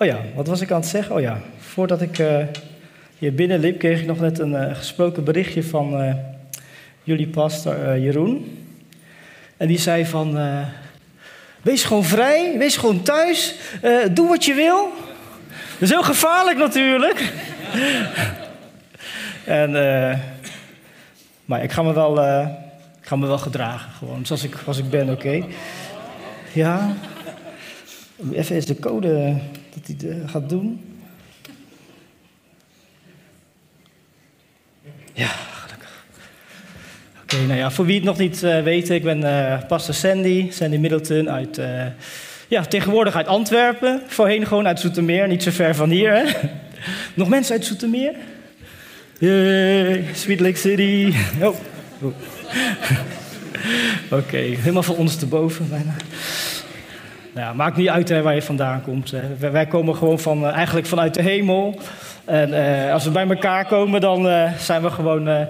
Oh ja, wat was ik aan het zeggen? Oh ja, voordat ik eh, hier binnenliep, kreeg ik nog net een eh, gesproken berichtje van eh, jullie pastor Jeroen. En die zei van, wees gewoon vrij, wees gewoon thuis, doe wat je wil. Dat is heel gevaarlijk natuurlijk. en, maar ik ga me wel, ik ga me wel gedragen, gewoon zoals ik, als ik ben, oké? Ja. Even eens de code dat hij eh, gaat doen. Ja, gelukkig. Oké, nou ja, voor wie het nog niet eh, weet, ik ben eh pastor Sandy, Sandy Middleton uit, ja, tegenwoordig uit Antwerpen. Voorheen gewoon uit Zoetermeer, niet zo ver van hier. Hè? Nog mensen uit Zoetermeer? Yay, Sweet Lake City. Oh. Oké, helemaal van ondersteboven bijna. Nou maakt niet uit waar je vandaan komt. Wij, komen gewoon van, eh, eigenlijk vanuit de hemel. En eh, als we bij elkaar komen, dan eh, zijn we gewoon eh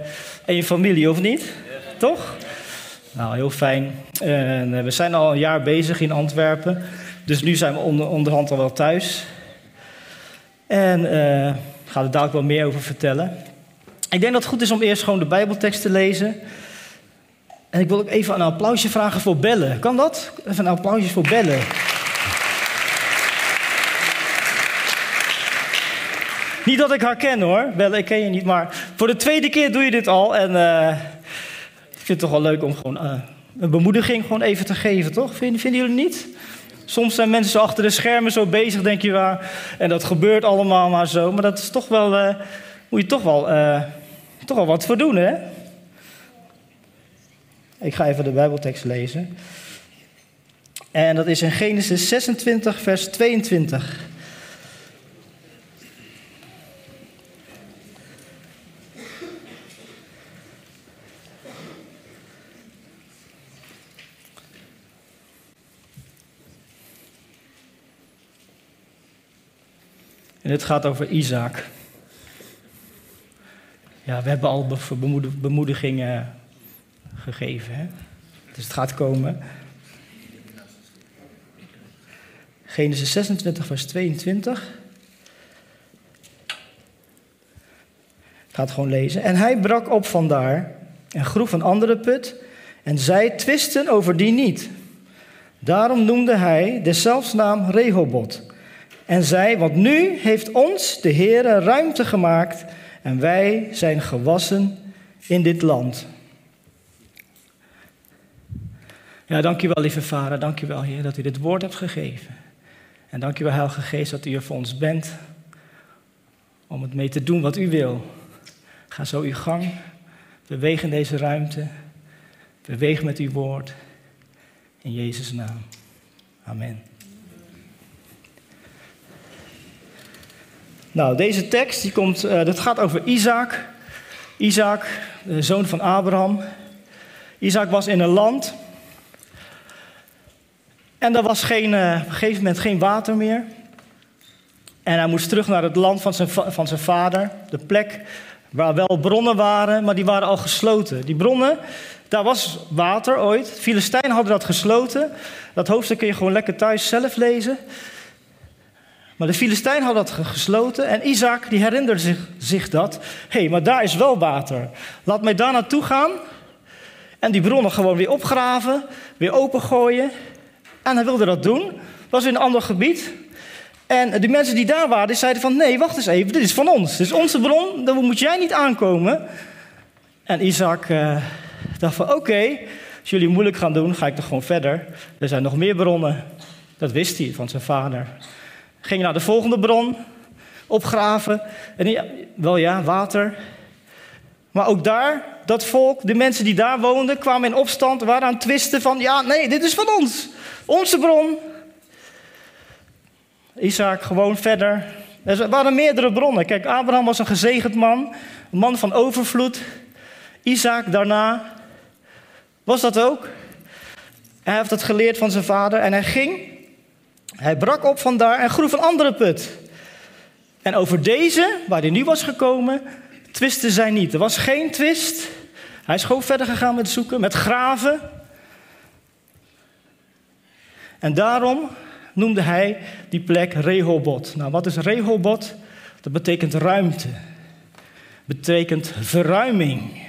één familie, of niet? Toch? Nou, heel fijn. We zijn al een jaar bezig in Antwerpen. Dus nu zijn we onder, onderhand al wel thuis. En ik ga er dadelijk wel meer over vertellen. Ik denk dat het goed is om eerst gewoon de Bijbeltekst te lezen. En ik wil ook even een applausje vragen voor bellen. Kan dat? Even een applausje voor bellen. Niet dat ik haar ken hoor. Bellen, ik ken je niet. Maar voor de tweede keer doe je dit al. En eh, ik vind het toch wel leuk om gewoon eh, een bemoediging gewoon even te geven, toch? Vinden, vinden jullie niet? Soms zijn mensen zo achter de schermen zo bezig, denk je waar. En dat gebeurt allemaal maar zo. Maar dat is toch wel, eh, moet je toch wel, toch wel wat voor doen, hè? Ik ga even de Bijbeltekst lezen. En dat is in Genesis 26, vers 22. En het gaat over Isaac. Ja, we hebben al be- bemoed- bemoedigingen gegeven. Hè? Dus het gaat komen. Genesis 26, vers 22. Ik ga het gewoon lezen. En hij brak op vandaar en groef een andere put. En zij twisten over die niet. Daarom noemde hij deszelfs naam Rehobot. En zei, want nu heeft ons de Heere ruimte gemaakt en wij zijn gewassen in dit land. Ja, dankjewel lieve vader, dankjewel Heer dat u dit woord hebt gegeven. En dankjewel Heilige Geest dat u er voor ons bent om het mee te doen wat u wil. Ga zo uw gang, beweeg in deze ruimte, beweeg met uw woord. In Jezus' naam. Amen. Nou, deze tekst die komt, eh, dat gaat over Isaac. Isaac, de zoon van Abraham. Isaac was in een land. En er was geen, eh, op een gegeven moment geen water meer. En hij moest terug naar het land van zijn, va- van zijn vader. De plek waar wel bronnen waren, maar die waren al gesloten. Die bronnen, daar was water ooit. De Filistijnen hadden dat gesloten. Dat hoofdstuk kun je gewoon lekker thuis zelf lezen. Maar de Filistijn had dat ge- gesloten en Isaac die herinnerde zich, zich dat. Hé, hey, maar daar is wel water. Laat mij daar naartoe gaan en die bronnen gewoon weer opgraven, weer opengooien. En hij wilde dat doen. was in een ander gebied. En die mensen die daar waren, zeiden van... nee, wacht eens even, dit is van ons. Dit is onze bron, daar moet jij niet aankomen. En Isaac eh, dacht van, oké, als jullie moeilijk gaan doen, ga ik toch gewoon verder. Er zijn nog meer bronnen. Dat wist hij van zijn vader. Ging naar de volgende bron, opgraven. En wel ja, water. Maar ook daar, dat volk, de mensen die daar woonden, kwamen in opstand, waren aan het twisten van, ja, nee, dit is van ons. Onze bron. Isaac gewoon verder. Er waren meerdere bronnen. Kijk, Abraham was een gezegend man, een man van overvloed. Isaac daarna was dat ook. Hij heeft dat geleerd van zijn vader en hij ging. Hij brak op vandaar en groef een andere put. En over deze, waar hij nu was gekomen, twisten zij niet. Er was geen twist. Hij is gewoon verder gegaan met zoeken, met graven. En daarom noemde hij die plek Rehobot. Nou, wat is Rehobot? Dat betekent ruimte. Betekent verruiming.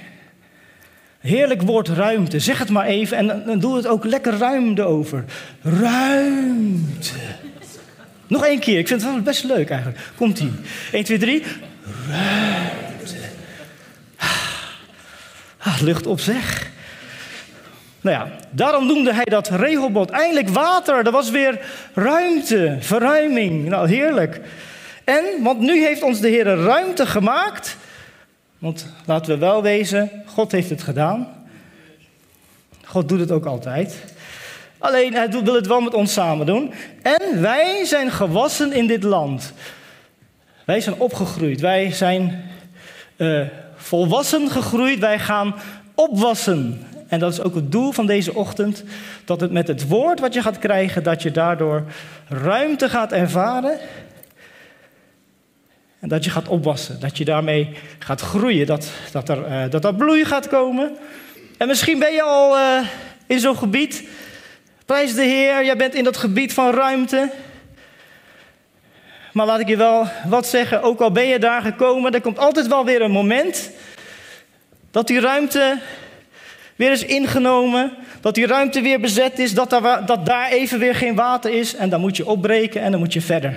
Heerlijk woord ruimte. Zeg het maar even en dan doe het ook lekker ruim erover. Ruimte. Nog één keer. Ik vind het best leuk eigenlijk. Komt ie. 1, 2, 3. Ruimte. Ah, lucht op zeg. Nou ja, daarom noemde hij dat Rehoboth. Eindelijk water, er was weer ruimte, verruiming. Nou, heerlijk. En, want nu heeft ons de Heer ruimte gemaakt. Want laten we wel wezen, God heeft het gedaan. God doet het ook altijd. Alleen, hij wil het wel met ons samen doen. En wij zijn gewassen in dit land. Wij zijn opgegroeid. Wij zijn uh, volwassen gegroeid. Wij gaan opwassen. En dat is ook het doel van deze ochtend. Dat het met het woord wat je gaat krijgen, dat je daardoor ruimte gaat ervaren. En dat je gaat opwassen. Dat je daarmee gaat groeien. Dat, dat, er, uh, dat er bloei gaat komen. En misschien ben je al uh, in zo'n gebied. Prijs de Heer, jij bent in dat gebied van ruimte. Maar laat ik je wel wat zeggen, ook al ben je daar gekomen, er komt altijd wel weer een moment dat die ruimte weer is ingenomen, dat die ruimte weer bezet is, dat daar, dat daar even weer geen water is en dan moet je opbreken en dan moet je verder.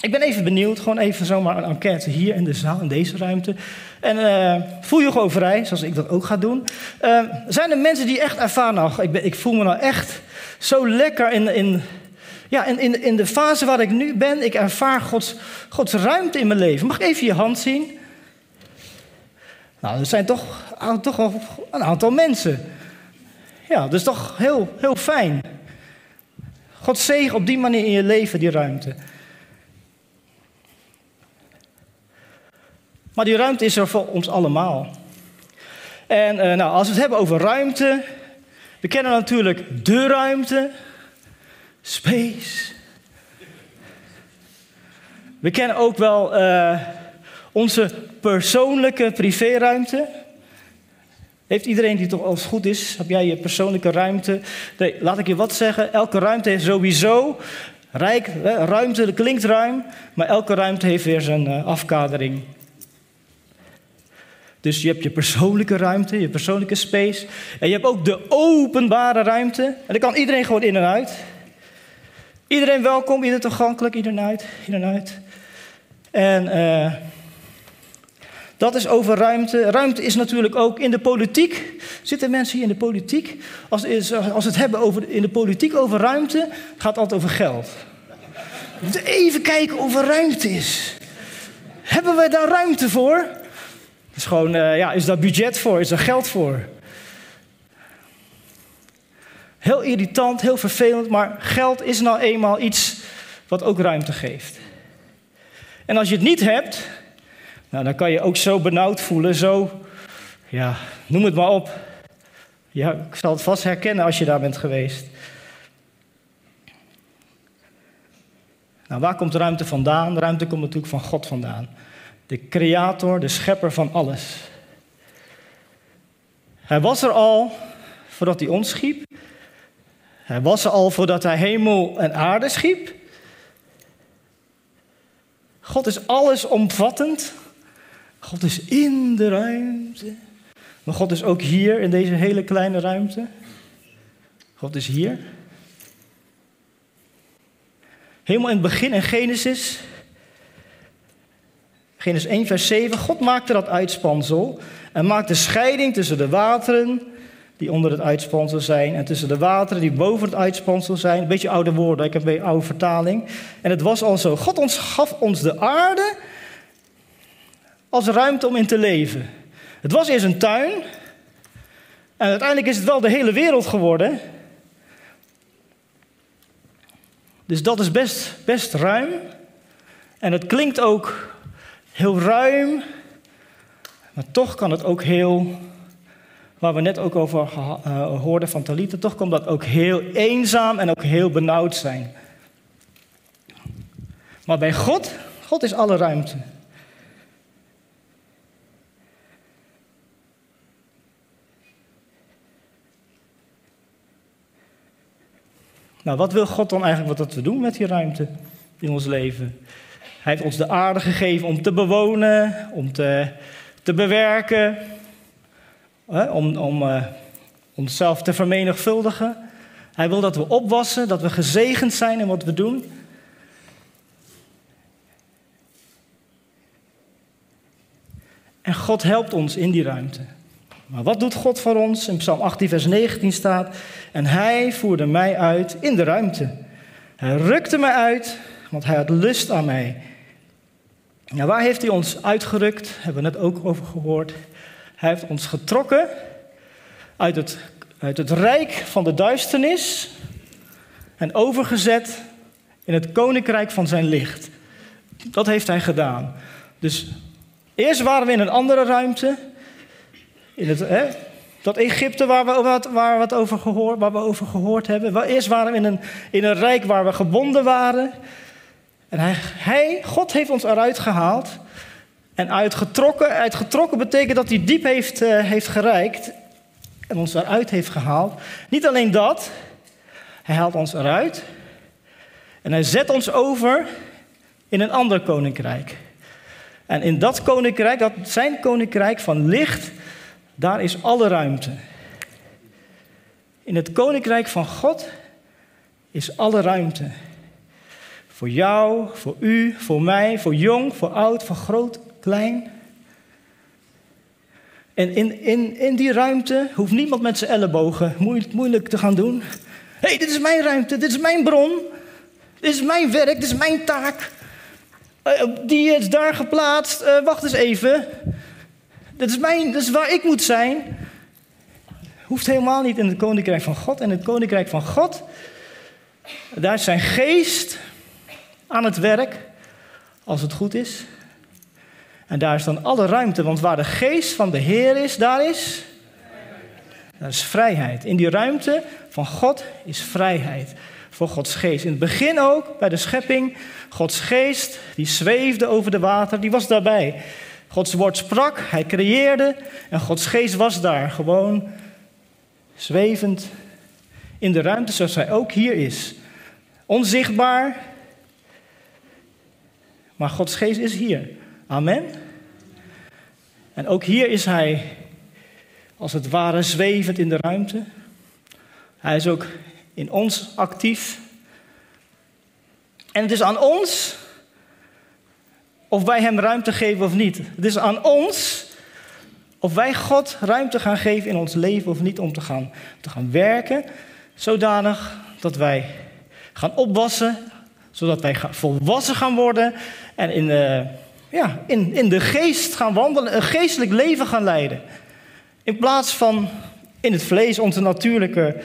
Ik ben even benieuwd, gewoon even zomaar een enquête hier in de zaal, in deze ruimte. En uh, voel je gewoon vrij, zoals ik dat ook ga doen. Uh, zijn er mensen die echt ervaren, nou, ik, ik voel me nou echt zo lekker in, in, ja, in, in, in de fase waar ik nu ben. Ik ervaar Gods, Gods ruimte in mijn leven. Mag ik even je hand zien? Nou, er zijn toch, toch wel een aantal mensen. Ja, dat is toch heel, heel fijn. God zegen op die manier in je leven, die ruimte. Maar die ruimte is er voor ons allemaal. En uh, nou, als we het hebben over ruimte, we kennen natuurlijk de ruimte, space. We kennen ook wel uh, onze persoonlijke privéruimte. Heeft iedereen die toch als goed is, heb jij je persoonlijke ruimte? Nee, laat ik je wat zeggen. Elke ruimte heeft sowieso rijk, ruimte, klinkt ruim, maar elke ruimte heeft weer zijn uh, afkadering. Dus je hebt je persoonlijke ruimte, je persoonlijke space. En je hebt ook de openbare ruimte. En daar kan iedereen gewoon in en uit. Iedereen welkom, iedereen toegankelijk, iedereen uit, iedereen uit. En uh, dat is over ruimte. Ruimte is natuurlijk ook in de politiek. Zitten mensen hier in de politiek? Als, als we het hebben over, in de politiek over ruimte, gaat het altijd over geld. Even kijken of er ruimte is. Hebben we daar ruimte voor? Is, gewoon, uh, ja, is daar budget voor? Is daar geld voor? Heel irritant, heel vervelend, maar geld is nou eenmaal iets wat ook ruimte geeft. En als je het niet hebt, nou, dan kan je ook zo benauwd voelen, zo, ja, noem het maar op. Ja, ik zal het vast herkennen als je daar bent geweest. Nou, waar komt ruimte vandaan? Ruimte komt natuurlijk van God vandaan. De creator, de schepper van alles. Hij was er al voordat hij ons schiep. Hij was er al voordat hij hemel en aarde schiep. God is allesomvattend. God is in de ruimte. Maar God is ook hier in deze hele kleine ruimte. God is hier. Helemaal in het begin in Genesis Genesis 1, vers 7. God maakte dat uitspansel en maakte scheiding tussen de wateren die onder het uitspansel zijn en tussen de wateren die boven het uitspansel zijn. Een beetje oude woorden, ik heb een oude vertaling. En het was al zo. God ons gaf ons de aarde als ruimte om in te leven. Het was eerst een tuin. En uiteindelijk is het wel de hele wereld geworden. Dus dat is best, best ruim. En het klinkt ook heel ruim, maar toch kan het ook heel, waar we net ook over uh, hoorden van Talita, toch kan dat ook heel eenzaam en ook heel benauwd zijn. Maar bij God, God is alle ruimte. Nou, wat wil God dan eigenlijk wat we doen met die ruimte in ons leven? Hij heeft ons de aarde gegeven om te bewonen, om te, te bewerken, hè, om, om uh, onszelf te vermenigvuldigen. Hij wil dat we opwassen, dat we gezegend zijn in wat we doen. En God helpt ons in die ruimte. Maar wat doet God voor ons? In Psalm 18, vers 19 staat: En hij voerde mij uit in de ruimte. Hij rukte mij uit, want hij had lust aan mij. Waar heeft hij ons uitgerukt? Hebben we net ook over gehoord. Hij heeft ons getrokken uit het, uit het rijk van de duisternis en overgezet in het koninkrijk van zijn licht. Dat heeft hij gedaan. Dus eerst waren we in een andere ruimte. In het, hè, dat Egypte waar we, wat, waar, we over gehoord, waar we over gehoord hebben. Eerst waren we in een, in een rijk waar we gebonden waren. En hij, hij, God heeft ons eruit gehaald. En uitgetrokken. Uitgetrokken betekent dat hij diep heeft, uh, heeft gereikt. En ons eruit heeft gehaald. Niet alleen dat. Hij haalt ons eruit. En hij zet ons over in een ander koninkrijk. En in dat koninkrijk, dat zijn koninkrijk van licht, daar is alle ruimte. In het koninkrijk van God is alle ruimte. Voor jou, voor u, voor mij, voor jong, voor oud, voor groot, klein. En in, in, in die ruimte hoeft niemand met zijn ellebogen moeilijk te gaan doen. Hé, hey, dit is mijn ruimte, dit is mijn bron. Dit is mijn werk, dit is mijn taak. Uh, die is daar geplaatst. Uh, wacht eens even. Dit is, mijn, dit is waar ik moet zijn. Hoeft helemaal niet in het koninkrijk van God. En het koninkrijk van God, daar is zijn geest aan het werk, als het goed is. En daar is dan alle ruimte, want waar de geest van de Heer is, daar is. Daar is vrijheid. In die ruimte van God is vrijheid voor Gods geest. In het begin ook, bij de schepping, Gods geest, die zweefde over de water, die was daarbij. Gods woord sprak, hij creëerde en Gods geest was daar, gewoon zwevend in de ruimte zoals hij ook hier is. Onzichtbaar, maar Gods geest is hier. Amen. En ook hier is hij als het ware zwevend in de ruimte. Hij is ook in ons actief. En het is aan ons of wij hem ruimte geven of niet. Het is aan ons of wij God ruimte gaan geven in ons leven of niet om te gaan, te gaan werken, zodanig dat wij gaan opwassen, zodat wij volwassen gaan worden en in, uh, ja, in, in de geest gaan wandelen, een geestelijk leven gaan leiden. In plaats van in het vlees onze natuurlijke,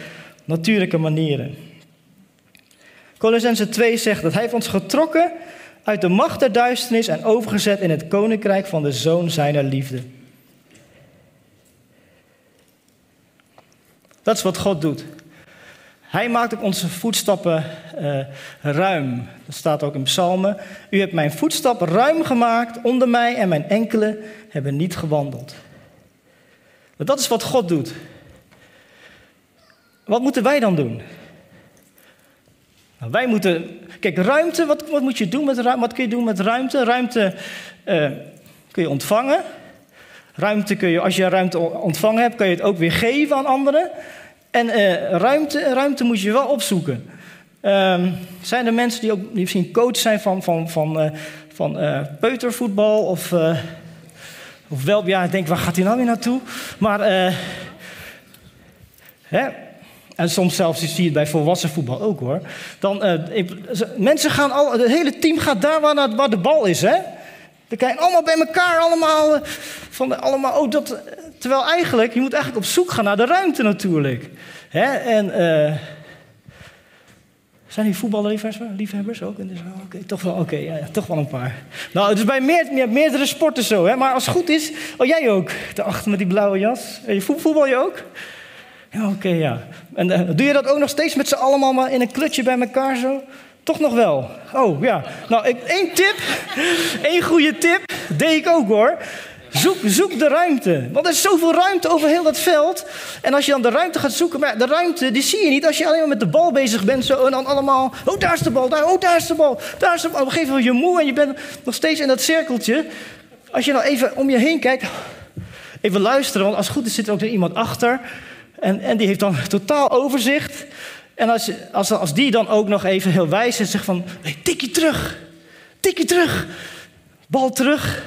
natuurlijke manieren. Colossense 2 zegt dat hij heeft ons getrokken uit de macht der duisternis en overgezet in het koninkrijk van de zoon zijner liefde. Dat is wat God doet. Hij maakt ook onze voetstappen uh, ruim. Dat staat ook in Psalmen. U hebt mijn voetstappen ruim gemaakt onder mij en mijn enkele hebben niet gewandeld. Dat is wat God doet. Wat moeten wij dan doen? Nou, wij moeten. Kijk, ruimte, wat, wat, moet je doen met ruimte? Wat kun je doen met ruimte? Ruimte uh, kun je ontvangen. Ruimte kun je, als je ruimte ontvangen hebt, kun je het ook weer geven aan anderen. En uh, ruimte, ruimte moet je wel opzoeken. Um, zijn er mensen die ook misschien coach zijn van, van, van, uh, van peutervoetbal? Of, of wel, ja, ik denk, waar gaat hij nou weer naartoe? Maar, hè, en soms zelfs zie je het bij volwassen voetbal ook hoor. Dan, ik, mensen gaan al, het hele team gaat daar waar, waar de bal is, hè? We kijken allemaal bij elkaar, allemaal, van, allemaal oh, dat, Terwijl eigenlijk, je moet eigenlijk op zoek gaan naar de ruimte natuurlijk. Hè? En uh, Zijn die voetballiefhebbers ook? Toch wel, oké, ja, toch wel een paar. Nou, het is bij meer, meerdere sporten zo, hè? maar als het goed is... Oh, jij ook, daarachter met die blauwe jas. Voetbal je ook? Ja, oké, ja. En uh, doe je dat ook nog steeds met z'n allemaal maar in een klutje bij elkaar zo? Toch nog wel? Oh, ja. Nou, ik, één tip, één goede tip, deed ik ook hoor. Zoek, zoek de ruimte. Want er is zoveel ruimte over heel dat veld. En als je dan de ruimte gaat zoeken, maar de ruimte die zie je niet als je alleen maar met de bal bezig bent. Zo, en dan allemaal, oh daar is de bal, daar, oh daar is de bal, daar is de bal. Op een gegeven moment je moe en je bent nog steeds in dat cirkeltje. Als je nou even om je heen kijkt, even luisteren, want als het goed is zit er ook weer iemand achter. En, en die heeft dan totaal overzicht. En als, als, als die dan ook nog even heel wijs is en zegt van, hey, tikje terug, tikje terug, bal terug.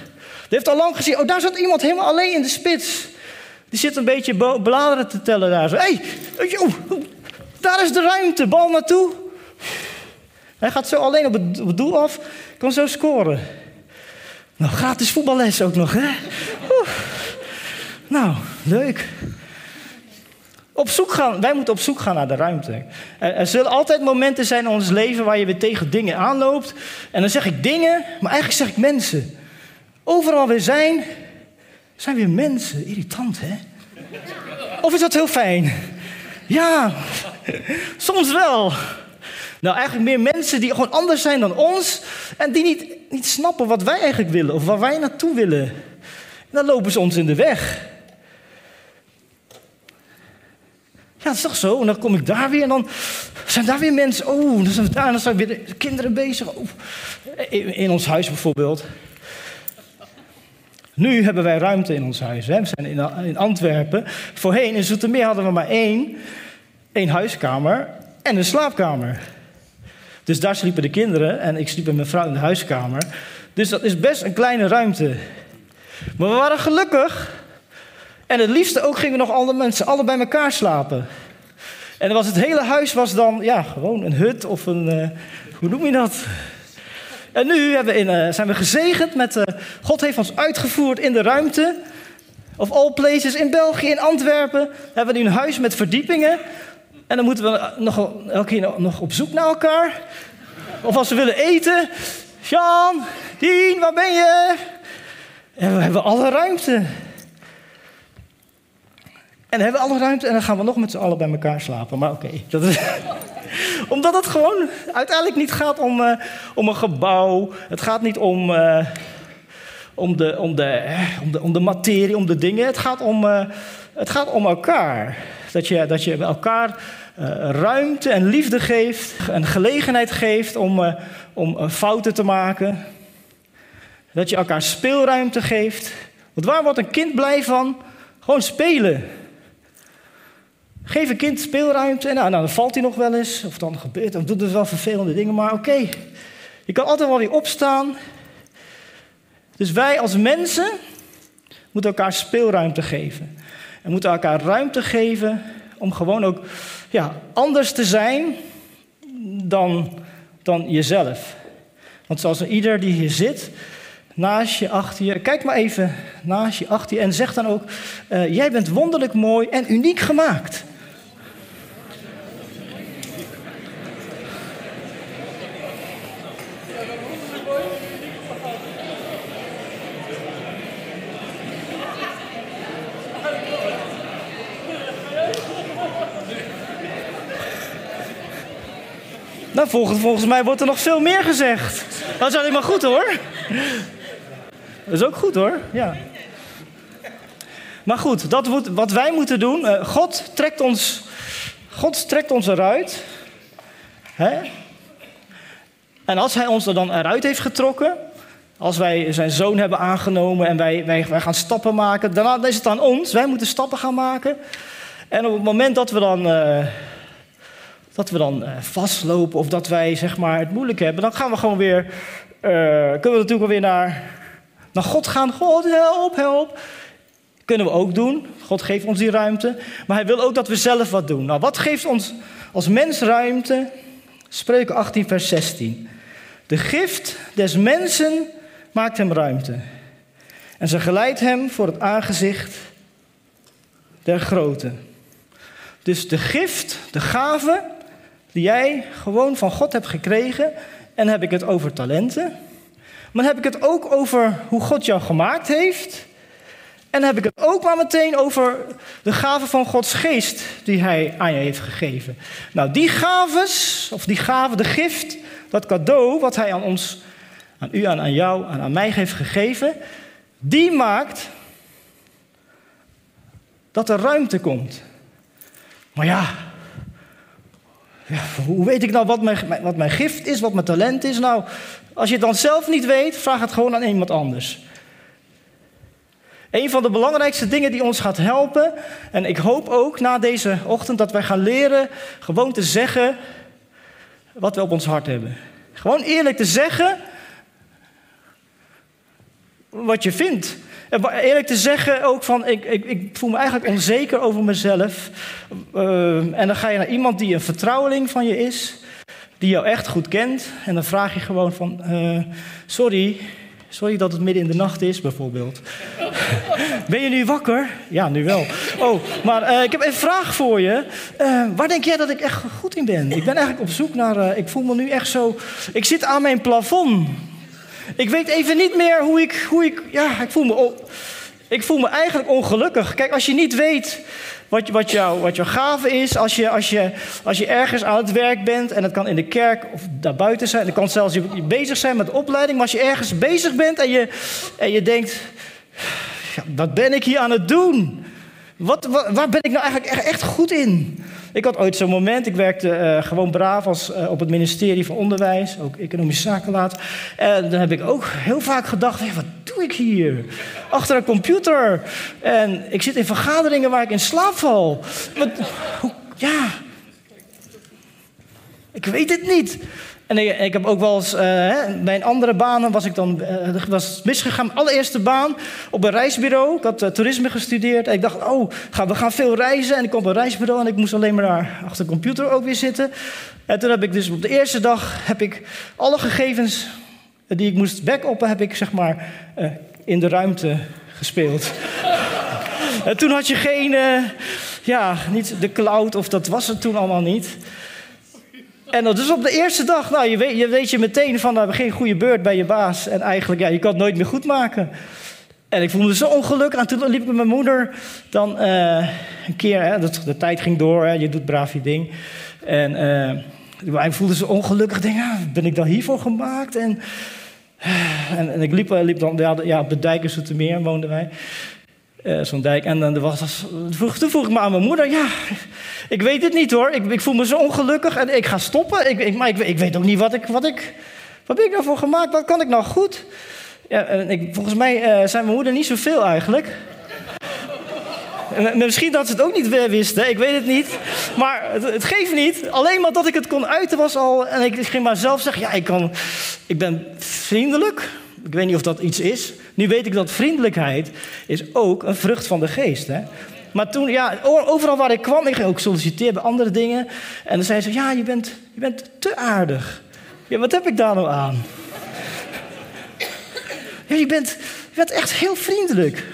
Die heeft al lang gezien, oh daar zat iemand helemaal alleen in de spits. Die zit een beetje bladeren te tellen daar. Hé, hey, daar is de ruimte, bal naartoe. Hij gaat zo alleen op het, op het doel af, kan zo scoren. Nou, gratis voetballes ook nog, hè? Nou, leuk. Op zoek gaan, wij moeten op zoek gaan naar de ruimte. Er, er, zullen altijd momenten zijn in ons leven waar je weer tegen dingen aanloopt. En dan zeg ik dingen, maar eigenlijk zeg ik mensen. Overal weer zijn, zijn weer mensen. Irritant, hè? Of is dat heel fijn? Ja, soms wel. Nou, eigenlijk meer mensen die gewoon anders zijn dan ons. En die niet, niet snappen wat wij eigenlijk willen of waar wij naartoe willen. En dan lopen ze ons in de weg. Ja, dat is toch zo? En dan kom ik daar weer en dan zijn daar weer mensen. Oh, dan zijn we daar en dan zijn weer de kinderen bezig. Oh. In, ons huis bijvoorbeeld. Nu hebben wij ruimte in ons huis. Hè. We zijn in, in Antwerpen. Voorheen in Zoetermeer hadden we maar één, één huiskamer en een slaapkamer. Dus daar sliepen de kinderen en ik sliep met mijn vrouw in de huiskamer. Dus dat is best een kleine ruimte. Maar we waren gelukkig en het liefste ook gingen nog alle mensen alle bij elkaar slapen. En was het hele huis was dan ja, gewoon een hut of een. Uh, hoe noem je dat? En nu we in, uh, zijn we gezegend met. Uh, God heeft ons uitgevoerd in de ruimte. Of all places in België, in Antwerpen. Hebben we nu een huis met verdiepingen. En dan moeten we nog, elke keer nog op zoek naar elkaar. Of als we willen eten. Jean, Dien, waar ben je? En we hebben alle ruimte. En hebben we alle ruimte en dan gaan we nog met z'n allen bij elkaar slapen. Maar oké, omdat het gewoon uiteindelijk niet gaat om, uh, om een gebouw. Het gaat niet om, uh, om, de, om, de, om, de, om de materie, om de dingen. Het gaat om, uh, het gaat om elkaar. Dat je, dat je elkaar ruimte en liefde geeft. En gelegenheid geeft om, om fouten te maken. Dat je elkaar speelruimte geeft. Want waar wordt een kind blij van? Gewoon spelen. Geef een kind speelruimte en nou, nou, dan valt hij nog wel eens. Of dan gebeurt dan doet het wel vervelende dingen. Maar oké, je kan altijd wel weer opstaan. Dus wij als mensen moeten elkaar speelruimte geven. En moeten elkaar ruimte geven om gewoon ook ja, anders te zijn dan, dan jezelf. Want zoals ieder die hier zit, naast je, achter je, kijk maar even naast je, achter je en zeg dan ook: uh, Jij bent wonderlijk mooi en uniek gemaakt. Volgens, volgens mij wordt er nog veel meer gezegd. Dat is alleen maar goed hoor. Dat is ook goed hoor, ja. Maar goed, dat wat wij moeten doen. Uh, God, trekt ons, God trekt ons eruit. Hè? En als hij ons er dan eruit heeft getrokken. Als wij zijn zoon hebben aangenomen en wij, wij, wij gaan stappen maken. Dan is het aan ons. Wij moeten stappen gaan maken. En op het moment dat we dan. Uh, dat we dan uh, vastlopen of dat wij zeg maar, het moeilijk hebben, dan gaan we gewoon weer, uh, kunnen we natuurlijk weer naar, naar God gaan. God, help, help. Kunnen we ook doen. God geeft ons die ruimte. Maar hij wil ook dat we zelf wat doen. Nou, wat geeft ons als mens ruimte? Spreuken 18, vers 16. De gift des mensen maakt hem ruimte. En ze geleidt hem voor het aangezicht der grote. Dus de gift, de gave, die jij gewoon van God hebt gekregen. En heb ik het over talenten. Maar heb ik het ook over hoe God jou gemaakt heeft. En heb ik het ook maar meteen over de gave van Gods geest die hij aan je heeft gegeven. Nou, die gaves, of die gave, de gift, dat cadeau wat hij aan ons, aan u, aan, aan jou, aan, aan mij heeft gegeven, die maakt dat er ruimte komt. Maar ja, hoe weet ik nou wat mijn, wat mijn gift is, wat mijn talent is? Nou, als je het dan zelf niet weet, vraag het gewoon aan iemand anders. Een van de belangrijkste dingen die ons gaat helpen, en ik hoop ook na deze ochtend dat wij gaan leren gewoon te zeggen wat we op ons hart hebben. Gewoon eerlijk te zeggen wat je vindt. Eerlijk te zeggen ook van, ik, ik, ik voel me eigenlijk onzeker over mezelf. Uh, en dan ga je naar iemand die een vertrouweling van je is, die jou echt goed kent. En dan vraag je gewoon van, uh, sorry, sorry dat het midden in de nacht is bijvoorbeeld. ben je nu wakker? Ja, nu wel. Oh, maar uh, ik heb een vraag voor je. waar denk jij dat ik echt goed in ben? Ik ben eigenlijk op zoek naar, ik voel me nu echt zo, ik zit aan mijn plafond. Ik weet even niet meer hoe ik, hoe ik ja, ik voel me, ik voel me eigenlijk ongelukkig. Kijk, als je niet weet wat, wat, wat jouw gave is, als je, als, je, als je ergens aan het werk bent, en dat kan in de kerk of daarbuiten zijn, dat kan zelfs je bezig zijn met opleiding, maar als je ergens bezig bent en je, en je denkt, ja, wat ben ik hier aan het doen? Wat, waar ben ik nou eigenlijk echt goed in? Ik had ooit zo'n moment, ik werkte uh, gewoon braaf als, uh, op het ministerie van Onderwijs, ook economische zaken laat. En dan heb ik ook heel vaak gedacht, wat doe ik hier? Achter een computer. En ik zit in vergaderingen waar ik in slaap val. Wat, hoe, ja, ik weet het niet. En ik, ik, heb ook wel eens, uh, bij een andere banen was ik dan, uh, was misgegaan. Mijn allereerste baan op een reisbureau. Ik had uh, toerisme gestudeerd. En ik dacht, oh, we gaan veel reizen. En ik kom op een reisbureau en ik moest alleen maar achter de computer ook weer zitten. En toen heb ik dus op de eerste dag, heb ik alle gegevens die ik moest backuppen, heb ik zeg maar in de ruimte gespeeld. en toen had je geen, ja, niet de cloud of dat was het toen allemaal niet. En dat is op de eerste dag, nou, je weet je, weet je meteen van, nou, geen goede beurt bij je baas. En eigenlijk, ja, je kan het nooit meer goed maken. En ik voelde me zo ongelukkig. En toen liep ik met mijn moeder dan uh, een keer, hè, de, de, tijd ging door, je doet braaf je ding. En uh, ik voelde zo ongelukkig. Denk, ben ik dan hiervoor gemaakt? En, en, en ik liep, liep dan, ja, ja, op de dijk in Zoetermeer woonden wij. Zo'n dijk. En dan was, toen vroeg ik me aan mijn moeder, ja, ik weet het niet hoor. Ik, ik voel me zo ongelukkig en ik ga stoppen. Ik, ik maar ik, ik, weet ook niet wat ik, wat ik, wat ben ik nou voor gemaakt? Wat kan ik nou goed? Ja, volgens mij uh, zijn mijn moeder niet zoveel eigenlijk. Misschien dat ze het ook niet wisten, ik weet het niet. Maar het, het, geeft niet. Alleen maar dat ik het kon uiten was al. En ik ging maar zelf zeggen: ja, ik, kan, ik ben vriendelijk. Ik weet niet of dat iets is. Nu weet ik dat vriendelijkheid is ook een vrucht van de geest. Hè? Maar toen, ja, overal waar ik kwam, ik ging ook solliciteren bij andere dingen. En dan zei ze, ja, je bent, je bent te aardig. Ja, wat heb ik daar nou aan? ja, je bent, je bent echt heel vriendelijk.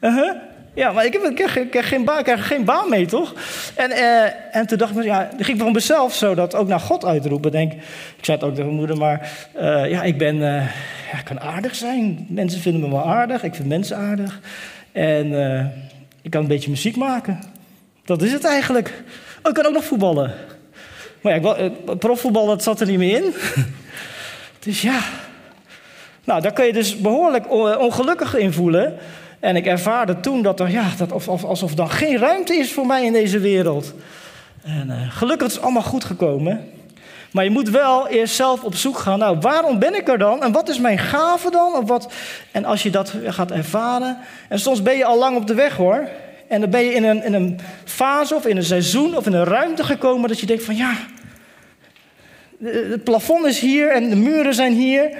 Uh -huh. Ja, maar ik, heb, ik, krijg, geen baan, ik geen baan mee, toch? En, uh, en toen dacht ik, ja, ging ik van mezelf zo dat ook naar God uitroepen. Denk, ik zei het ook tegen mijn moeder, maar uh, ja, ik ben, uh, ja, ik kan aardig zijn. Mensen vinden me wel aardig, ik vind mensen aardig. En ik kan een beetje muziek maken. Dat is het eigenlijk. Oh, ik kan ook nog voetballen. Maar ja, ik, profvoetbal, dat zat er niet meer in. dus ja. Nou, daar kun je dus behoorlijk ongelukkig in voelen. En ik ervaarde toen dat er, ja, dat of, alsof er geen ruimte is voor mij in deze wereld. En uh, gelukkig is het allemaal goed gekomen. Maar je moet wel eerst zelf op zoek gaan. Nou, waarom ben ik er dan? En wat is mijn gave dan? Of wat? En als je dat gaat ervaren. En soms ben je al lang op de weg hoor. En dan ben je in een, in een fase of in een seizoen of in een ruimte gekomen dat je denkt van ja, het plafond is hier en de muren zijn hier.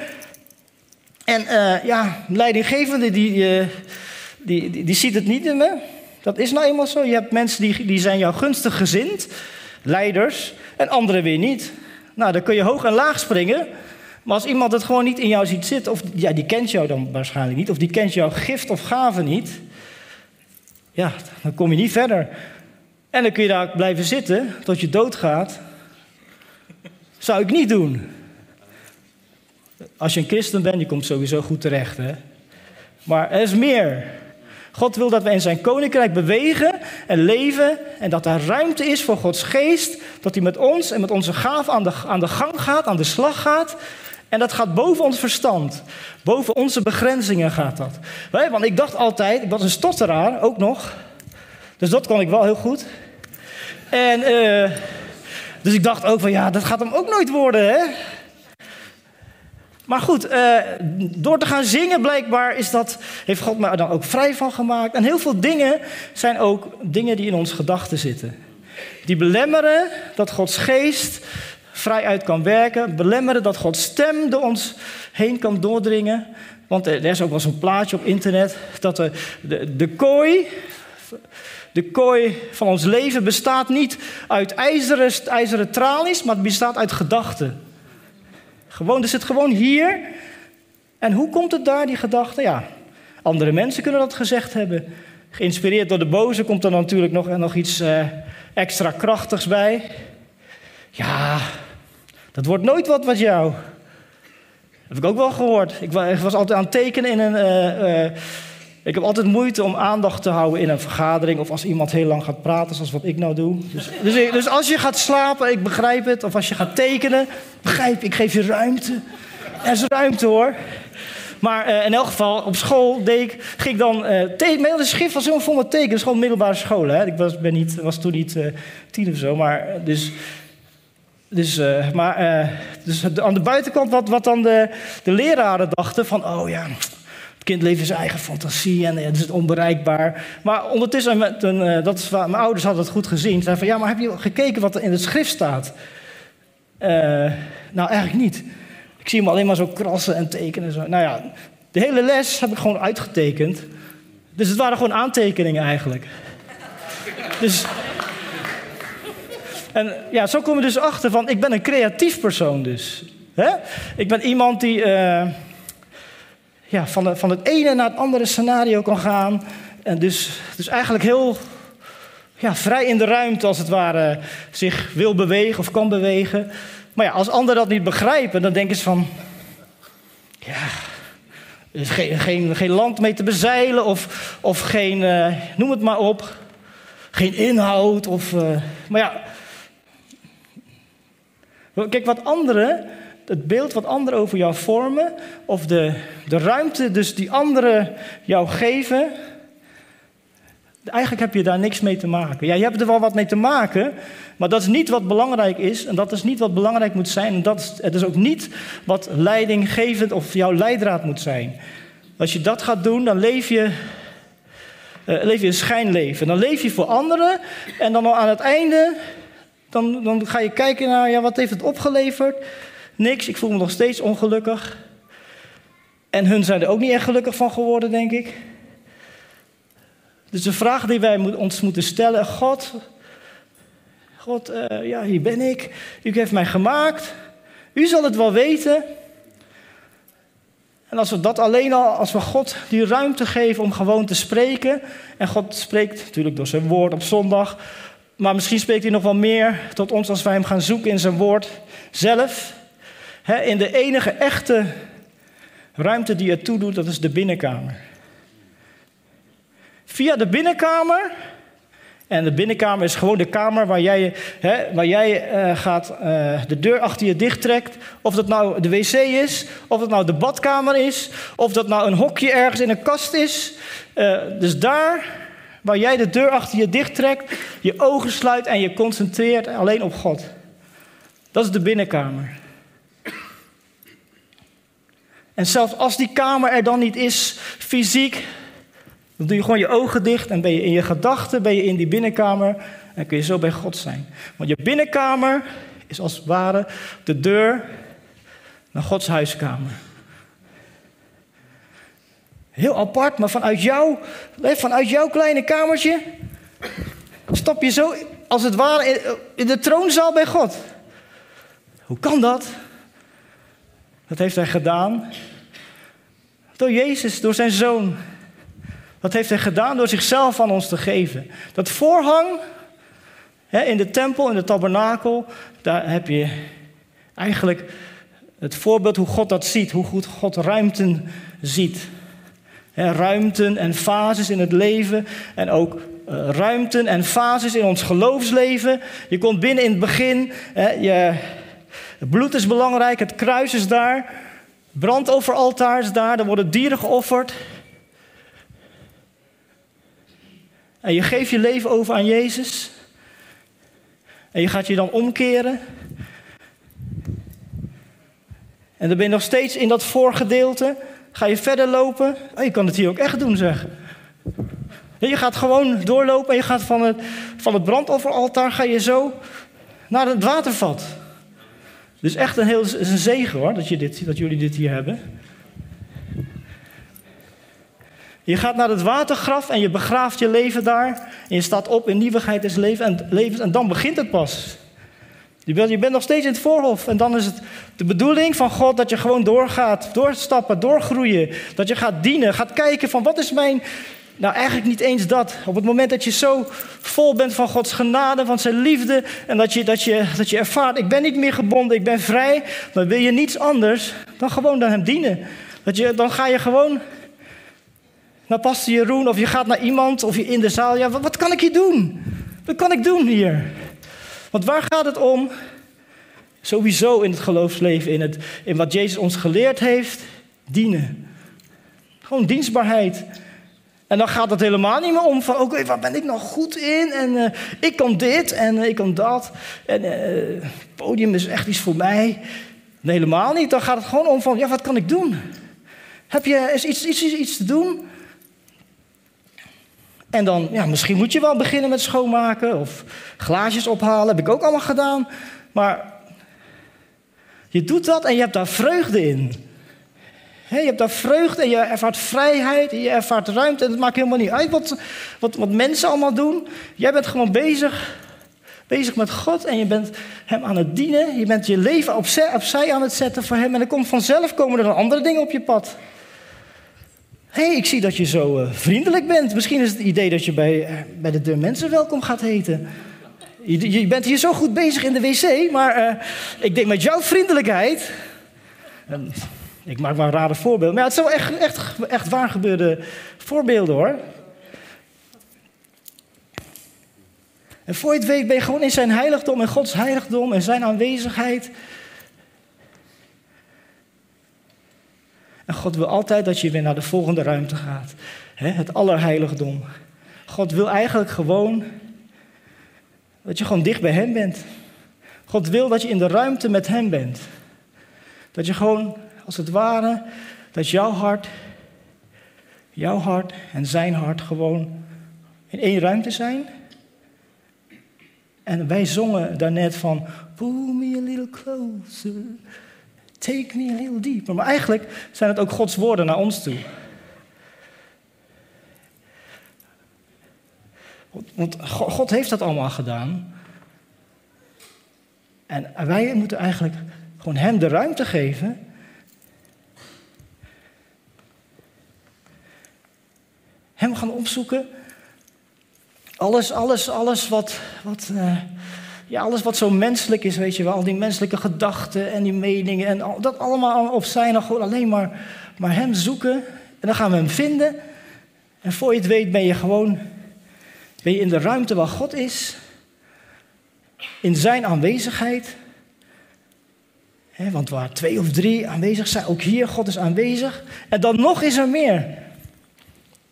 En uh, ja, leidinggevende die, uh, die, die, die, ziet het niet in me. Dat is nou eenmaal zo. Je hebt mensen die, die zijn jou gunstig gezind, leiders, en anderen weer niet. Nou, dan kun je hoog en laag springen. Maar als iemand het gewoon niet in jou ziet zitten, of ja, die kent jou dan waarschijnlijk niet, of die kent jouw gift of gave niet, ja, dan kom je niet verder. En dan kun je daar blijven zitten tot je doodgaat. Zou ik niet doen. Als je een christen bent, je komt sowieso goed terecht. Hè? Maar er is meer. God wil dat we in zijn koninkrijk bewegen en leven. En dat er ruimte is voor Gods geest. Dat hij met ons en met onze gaaf aan de, aan de gang gaat, aan de slag gaat. En dat gaat boven ons verstand. Boven onze begrenzingen gaat dat. Want ik dacht altijd, ik was een stotteraar ook nog. Dus dat kon ik wel heel goed. En uh, dus ik dacht ook van ja, dat gaat hem ook nooit worden, hè? Maar goed, uh, door te gaan zingen blijkbaar is dat, heeft God me dan ook vrij van gemaakt. En heel veel dingen zijn ook dingen die in onze gedachten zitten. Die belemmeren dat Gods geest vrij uit kan werken. Belemmeren dat Gods stem door ons heen kan doordringen. Want er is ook wel zo'n plaatje op internet dat de, de, de kooi de kooi van ons leven bestaat niet uit ijzeren, ijzeren tralies, maar het bestaat uit gedachten. Gewoon, er zit gewoon hier. En hoe komt het daar, die gedachte? Ja, andere mensen kunnen dat gezegd hebben. Geïnspireerd door de boze komt er natuurlijk nog, nog iets uh, extra krachtigs bij. Ja, dat wordt nooit wat wat jou. Heb ik ook wel gehoord. Ik was altijd aan het tekenen in een. Uh, uh, ik heb altijd moeite om aandacht te houden in een vergadering of als iemand heel lang gaat praten, zoals wat ik nou doe. Dus, dus, dus als je gaat slapen, ik begrijp het, of als je gaat tekenen, begrijp ik, geef je ruimte. Er is ruimte hoor. Maar uh, in elk geval, op school deed ik, ging ik dan uh. Mijn schrift was helemaal vol met tekenen. Dat gewoon middelbare school. Hè? Ik was, ben niet, was toen niet uh, tien of zo. Maar, dus, dus, maar, dus aan de buitenkant wat, wat dan de, de leraren dachten van... Oh ja, kind leeft zijn eigen fantasie en het is onbereikbaar. Maar ondertussen, met een, uh, dat is mijn ouders hadden het goed gezien. Zeiden van, ja, maar heb je gekeken wat er in het schrift staat? Uh, nou, eigenlijk niet. Ik zie hem alleen maar zo krassen en tekenen. Zo. Nou ja, de hele les heb ik gewoon uitgetekend. Dus het waren gewoon aantekeningen eigenlijk. Dus... En ja, zo kom je dus achter van, ik ben een creatief persoon dus. Hè? Ik ben iemand die... ja, van, van het ene naar het andere scenario kan gaan. En dus, dus eigenlijk heel ja, vrij in de ruimte, als het ware, zich wil bewegen of kan bewegen. Maar ja, als anderen dat niet begrijpen, dan denken ze van... Ja, er is geen, geen, geen land mee te bezeilen of, of geen, uh, noem het maar op, geen inhoud. Of, uh, maar ja, kijk, wat anderen het beeld wat anderen over jou vormen, of de, de ruimte dus die anderen jou geven, eigenlijk heb je daar niks mee te maken. Ja, je hebt er wel wat mee te maken, maar dat is niet wat belangrijk is en dat is niet wat belangrijk moet zijn en dat is, het is ook niet wat leidinggevend of jouw leidraad moet zijn. Als je dat gaat doen, dan leef je, uh, leef je een schijnleven. Dan leef je voor anderen en dan aan het einde, dan, dan ga je kijken naar, ja, wat heeft het opgeleverd? Niks, ik voel me nog steeds ongelukkig. En hun zijn er ook niet echt gelukkig van geworden, denk ik. Dus de vraag die wij ons moeten stellen: God, God, uh, ja, hier ben ik. U heeft mij gemaakt. U zal het wel weten. En als we dat alleen al, als we God die ruimte geven om gewoon te spreken. En God spreekt natuurlijk door zijn woord op zondag. Maar misschien spreekt hij nog wel meer tot ons als wij hem gaan zoeken in zijn woord zelf in de enige echte ruimte die er toe doet, dat is de binnenkamer. Via de binnenkamer, en de binnenkamer is gewoon de kamer waar jij, waar jij uh, gaat, uh, de deur achter je dicht trekt. Of dat nou de wc is, of dat nou de badkamer is, of dat nou een hokje ergens in een kast is. Uh, dus daar waar jij de deur achter je dicht trekt, je ogen sluit en je concentreert alleen op God. Dat is de binnenkamer. En zelfs als die kamer er dan niet is, fysiek, dan doe je gewoon je ogen dicht en ben je in je gedachten, ben je in die binnenkamer en kun je zo bij God zijn. Want je binnenkamer is als het ware de deur naar Gods huiskamer. Heel apart, maar vanuit, jou, vanuit jouw kleine kamertje stap je zo als het ware in de troonzaal bij God. Hoe kan dat? Dat heeft hij gedaan door Jezus, door zijn zoon. Dat heeft hij gedaan door zichzelf aan ons te geven. Dat voorhang hè, in de tempel, in de tabernakel, daar heb je Eigenlijk het voorbeeld hoe God dat ziet, hoe goed God ruimten ziet. ruimten en fases in het leven en ook uh, ruimten en fases in ons geloofsleven. Je komt binnen in het begin, je, het bloed is belangrijk, het kruis is daar, brandofferaltaar is daar, er worden dieren geofferd. En je geeft je leven over aan Jezus. En je gaat je dan omkeren. En dan ben je nog steeds in dat voorgedeelte. Ga je verder lopen. Oh, je kan het hier ook echt doen, zeg. Je gaat gewoon doorlopen en je gaat van het, van het brandofferaltaar ga je zo naar het watervat. Dus echt een heel een zegen hoor, dat, je dit, dat jullie dit hier hebben. Je gaat naar het watergraf en je begraaft je leven daar. En je staat op in nieuwigheid des levens en dan begint het pas. Je bent, je bent nog steeds in het voorhof. En dan is het de bedoeling van God dat je gewoon doorgaat, doorstappen, doorgroeien. Dat je gaat dienen, gaat kijken van wat is mijn... Nou, eigenlijk niet eens dat. Op het moment dat je zo vol bent van Gods genade, van zijn liefde... en dat je, dat je, dat je ervaart, ik ben niet meer gebonden, ik ben vrij... dan wil je niets anders dan gewoon naar hem dienen. Dat je, dan ga je gewoon naar pastor Jeroen of je gaat naar iemand of je in de zaal. Ja, wat, wat kan ik hier doen? Wat kan ik doen hier? Want waar gaat het om? Sowieso in het geloofsleven, in, het, in wat Jezus ons geleerd heeft, dienen. Gewoon dienstbaarheid. En dan gaat het helemaal niet meer om van, oké, waar ben ik nog goed in? En uh, ik kan dit en uh, ik kan dat. En uh, podium is echt iets voor mij. Nee, helemaal niet. Dan gaat het gewoon om van, ja, wat kan ik doen? Heb je is iets, iets, iets te doen? En dan, ja, misschien moet je wel beginnen met schoonmaken of glaasjes ophalen. Heb ik ook allemaal gedaan. Maar je doet dat en je hebt daar vreugde in. Je hebt daar vreugde en je ervaart vrijheid en je ervaart ruimte. En het maakt helemaal niet uit wat, wat, wat mensen allemaal doen. Jij bent gewoon bezig, bezig met God en je bent Hem aan het dienen. Je bent je leven opzij, opzij aan het zetten voor Hem. En er komt vanzelf komen er dan andere dingen op je pad. Hé, hey, ik zie dat je zo uh, vriendelijk bent. Misschien is het idee dat je bij, uh, bij de deur mensen welkom gaat heten. Je, bent hier zo goed bezig in de wc, maar uh, ik denk met jouw vriendelijkheid. Ik maak maar een rare voorbeeld. Maar het zijn wel echt, echt, echt waar gebeurde voorbeelden hoor. En voor je het weet ben je gewoon in zijn heiligdom, in Gods heiligdom en zijn aanwezigheid. En God wil altijd dat je weer naar de volgende ruimte gaat. Het allerheiligdom. God wil eigenlijk gewoon dat je gewoon dicht bij Hem bent. God wil dat je in de ruimte met Hem bent. Dat je gewoon, als het ware, dat jouw hart, jouw hart en zijn hart gewoon in één ruimte zijn. En wij zongen daarnet van, pull me a little closer. Take me a little deeper. Maar eigenlijk zijn het ook Gods woorden naar ons toe. Want God heeft dat allemaal gedaan. En wij moeten eigenlijk gewoon Hem de ruimte geven. Hem gaan opzoeken. Alles, alles, alles wat, wat, uh, ja, alles wat zo menselijk is, weet je wel, al die menselijke gedachten en die meningen en al, dat allemaal op zijn dan gewoon alleen maar, maar hem zoeken. En dan gaan we hem vinden. En voor je het weet ben je gewoon ben je in de ruimte waar God is, in zijn aanwezigheid. want waar twee of drie aanwezig zijn, ook hier, God is aanwezig. En dan nog is er meer.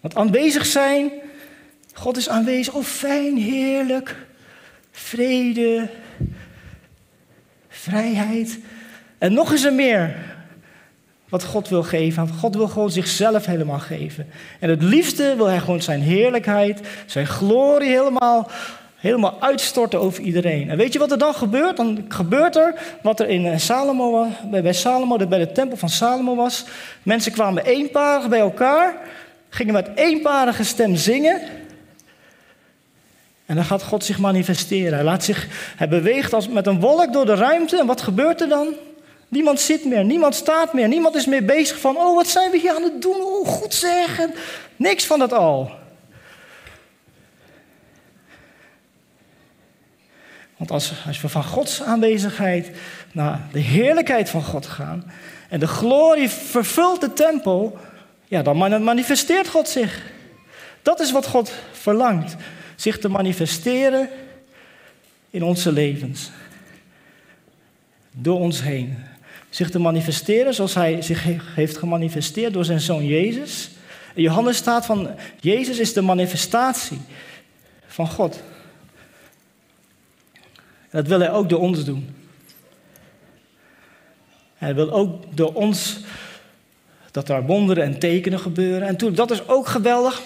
Want aanwezig zijn, God is aanwezig. Oh, fijn, heerlijk vrede, vrijheid. En nog is er meer wat God wil geven. God wil gewoon zichzelf helemaal geven. En het liefste wil hij gewoon zijn heerlijkheid, zijn glorie helemaal, helemaal uitstorten over iedereen. En weet je wat er dan gebeurt? Dan gebeurt er wat er in eh, Salomo, bij Salomo, bij de tempel van Salomo was. Mensen kwamen eenparig bij elkaar, gingen met eenparige stem zingen. En dan gaat God zich manifesteren. Hij, laat zich, hij beweegt als met een wolk door de ruimte. En wat gebeurt er dan? Niemand zit meer, niemand staat meer, niemand is meer bezig van, oh wat zijn we hier aan het doen, oh goed zeggen. Niks van dat al. Want als, als we van Gods aanwezigheid, naar de heerlijkheid van God gaan en de glorie vervult de tempel, ja, dan manifesteert God zich. Dat is wat God verlangt, zich te manifesteren in onze levens. Door ons heen. Zich te manifesteren zoals hij zich heeft gemanifesteerd door zijn zoon Jezus. In Johannes staat van, Jezus is de manifestatie van God. dat wil hij ook door ons doen. Hij wil ook door ons dat er wonderen en tekenen gebeuren. En toen, dat is ook geweldig.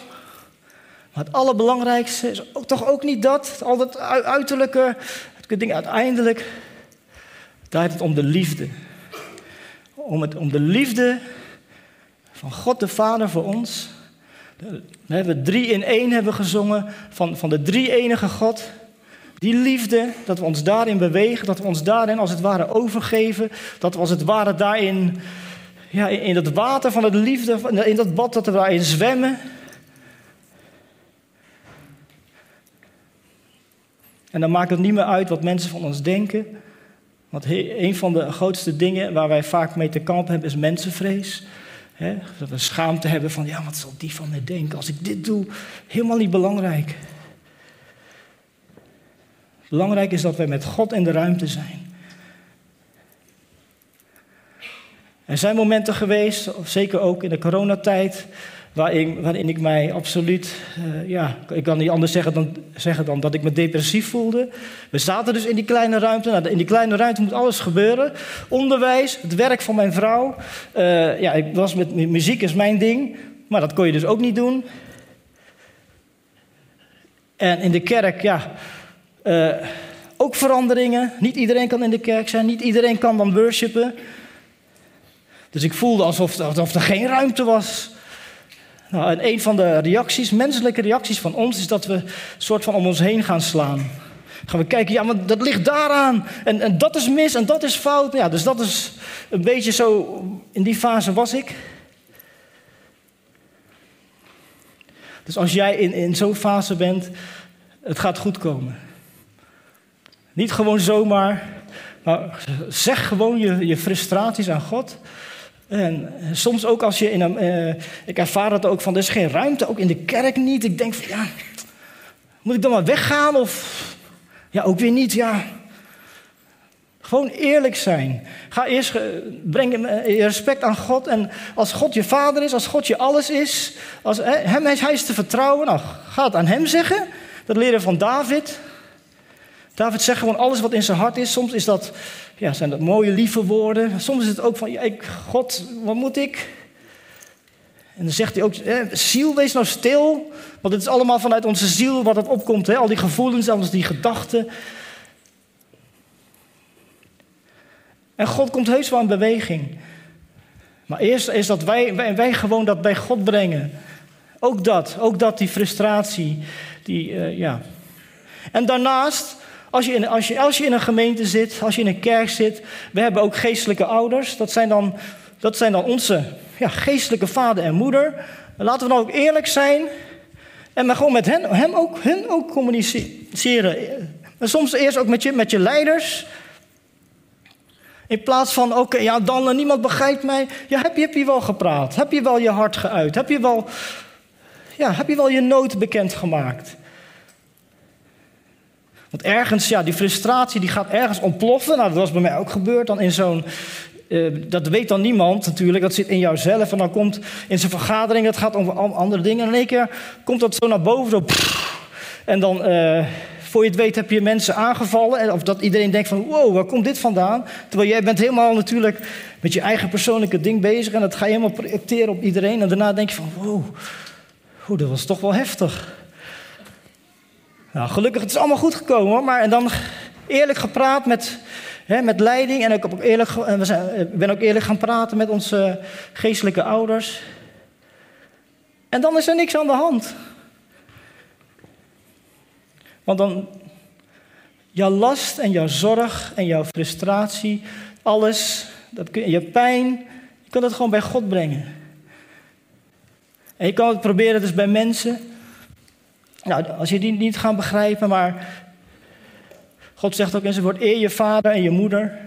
Maar het allerbelangrijkste is ook, toch ook niet dat. Al dat uiterlijke, het ding uiteindelijk draait het om de liefde. Om, het, om de liefde van God de Vader voor ons. We hebben drie in één hebben gezongen van, van de drie enige God. Die liefde, dat we ons daarin bewegen, dat we ons daarin als het ware overgeven, dat we als het ware daarin, ja, in het water van het liefde, in dat bad, dat we daarin zwemmen. En dan maakt het niet meer uit wat mensen van ons denken. Want een van de grootste dingen waar wij vaak mee te kampen hebben is mensenvrees. dat we schaamte hebben van, ja, wat zal die van mij denken als ik dit doe? Helemaal niet belangrijk. Belangrijk is dat wij met God in de ruimte zijn. Er zijn momenten geweest, zeker ook in de coronatijd, waarin, waarin ik mij absoluut, uh, ja, ik kan niet anders zeggen dan, zeggen dan dat ik me depressief voelde. We zaten dus in die kleine ruimte. Nou, in die kleine ruimte moet alles gebeuren. Onderwijs, het werk van mijn vrouw. Uh, ja, ik was met muziek is mijn ding, maar dat kon je dus ook niet doen. En in de kerk, ja, uh, ook veranderingen. Niet iedereen kan in de kerk zijn, niet iedereen kan dan worshipen. Dus ik voelde alsof, alsof er geen ruimte was. Nou, en een van de reacties, menselijke reacties van ons, is dat we soort van om ons heen gaan slaan. Gaan we kijken, ja, maar dat ligt daaraan. En, en dat is mis en dat is fout. Ja, dus dat is een beetje zo, in die fase was ik. Dus als jij in, in zo'n fase bent, het gaat goed komen. Niet gewoon zomaar, maar zeg gewoon je, je frustraties aan God. En soms ook als je in een. Uh, ik ervaar het ook van: er is geen ruimte, ook in de kerk niet. Ik denk van ja, moet ik dan maar weggaan? Of ja, ook weer niet. Ja. Gewoon eerlijk zijn. Ga eerst, breng je respect aan God. En als God je vader is, als God je alles is, als hem, hij is te vertrouwen, nou, ga het aan hem zeggen. Dat leren van David. David zegt gewoon alles wat in zijn hart is. Soms is dat, ja, zijn dat mooie, lieve woorden. Soms is het ook van, ja, ik, God, wat moet ik? En dan zegt hij ook, eh, ziel, wees nou stil. Want het is allemaal vanuit onze ziel wat het opkomt. Hè? Al die gevoelens, al die gedachten. En God komt heus wel in beweging. Maar eerst is dat wij, wij, wij gewoon dat bij God brengen. Ook dat, ook dat, die frustratie. Die, uh, ja. En daarnaast als je, in, als, je, als je in een gemeente zit, als je in een kerk zit, we hebben ook geestelijke ouders. Dat zijn dan, dat zijn dan onze ja, geestelijke vader en moeder. Laten we nou ook eerlijk zijn en maar gewoon met hen, hem ook, hen ook communiceren. En soms eerst ook met je, met je leiders. In plaats van, oké, ja dan, niemand begrijpt mij. Ja, heb je, heb je wel gepraat? Heb je wel je hart geuit? Heb je wel, ja, heb je wel je nood bekendgemaakt? Want ergens, ja, die frustratie die gaat ergens ontploffen. Nou, dat was bij mij ook gebeurd. Dan in zo'n uh, dat weet dan niemand natuurlijk, dat zit in jouzelf. En dan komt in zo'n vergadering, dat gaat over andere dingen. En in één keer komt dat zo naar boven. Zo, en dan, uh, voor je het weet, heb je mensen aangevallen. Of dat iedereen denkt van, wow, waar komt dit vandaan? Terwijl jij bent helemaal natuurlijk met je eigen persoonlijke ding bezig. En dat ga je helemaal projecteren op iedereen. En daarna denk je van, wow, oh, dat was toch wel heftig. Nou, gelukkig, het is allemaal goed gekomen. Maar en dan eerlijk gepraat met, hè, met leiding. En ik heb ook eerlijk, we zijn, ben ook eerlijk gaan praten met onze geestelijke ouders. En dan is er niks aan de hand. Want dan, jouw last en jouw zorg en jouw frustratie, alles, dat kun, je pijn, je kan het gewoon bij God brengen. En je kan het proberen dus bij mensen. Nou, als je die niet gaat begrijpen, maar God zegt ook in zijn woord, eer je vader en je moeder.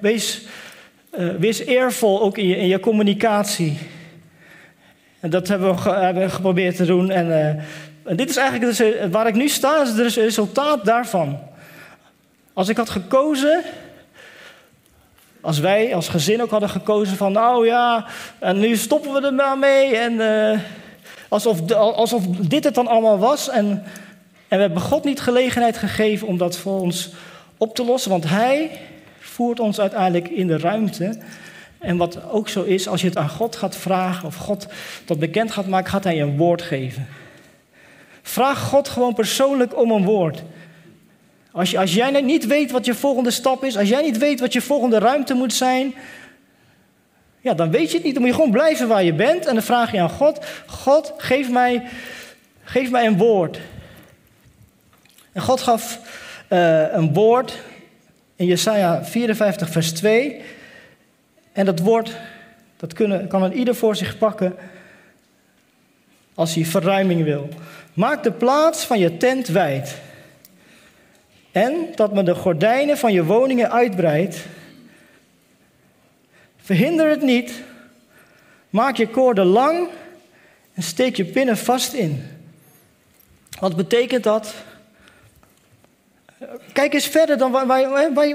Wees, uh, wees eervol ook in je, in je communicatie. En dat hebben we, hebben geprobeerd te doen. En, uh, en, dit is eigenlijk dus, waar ik nu sta, is het resultaat daarvan. Als ik had gekozen, als wij als gezin ook hadden gekozen van, nou ja, en nu stoppen we er maar mee. En alsof, alsof dit het dan allemaal was. En, en we hebben God niet gelegenheid gegeven om dat voor ons op te lossen, want Hij voert ons uiteindelijk in de ruimte. En wat ook zo is, als je het aan God gaat vragen of God dat bekend gaat maken, gaat Hij je een woord geven. Vraag God gewoon persoonlijk om een woord. Als, je, als jij niet weet wat je volgende stap is, als jij niet weet wat je volgende ruimte moet zijn, ja, dan weet je het niet. Dan moet je gewoon blijven waar je bent en dan vraag je aan God: God, geef mij, geef mij een woord. En God gaf uh, een woord in Jesaja 54, vers 2. En dat woord, dat kunnen, kan een ieder voor zich pakken als hij verruiming wil. Maak de plaats van je tent wijd. En dat men de gordijnen van je woningen uitbreidt. Verhinder het niet. Maak je koorden lang en steek je pinnen vast in. Wat betekent dat? Kijk eens verder dan waar,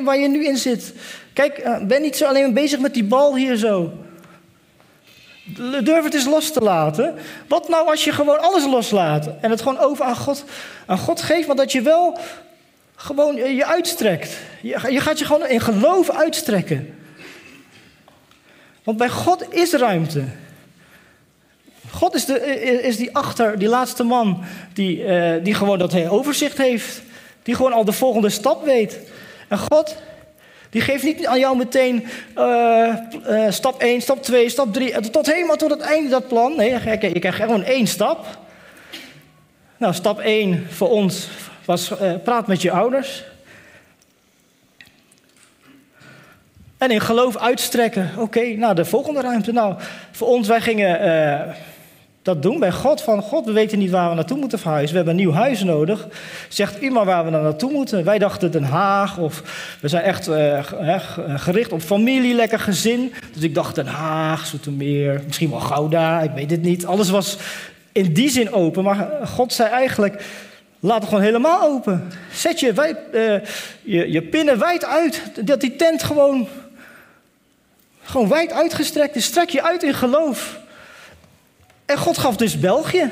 waar, je nu in zit. Kijk, eh, ben niet zo alleen bezig met die bal hier zo. Durf het eens los te laten. Wat nou als je gewoon alles loslaat en het gewoon over aan God, aan God geeft, maar dat je wel gewoon je uitstrekt. Je, je gaat je gewoon in geloof uitstrekken. Want bij God is ruimte. God is, de, is die achter, die laatste man, die, uh, die gewoon dat overzicht heeft. Die gewoon al de volgende stap weet. En God, die geeft niet aan jou meteen uh, uh, stap 1, stap 2, stap 3, tot helemaal tot het einde dat plan. Nee, je, krijgt gewoon één stap. Nou, stap 1 voor ons was praat met je ouders. En in geloof uitstrekken. Oké, nou de volgende ruimte. Nou, voor ons, wij gingen dat doen bij God. Van God, we weten niet waar we naartoe moeten verhuizen. We hebben een nieuw huis nodig. Zegt maar waar we dan naartoe moeten. Wij dachten Den Haag of we zijn echt uh, gericht op familie, lekker gezin. Dus ik dacht Den Haag, Zoetermeer, misschien wel Gouda, ik weet het niet. Alles was in die zin open. Maar God zei eigenlijk, laat het gewoon helemaal open. Zet je, wijd, je, je pinnen wijd uit. Dat die tent gewoon, gewoon wijd uitgestrekt is. Strek je uit in geloof. En God gaf dus België.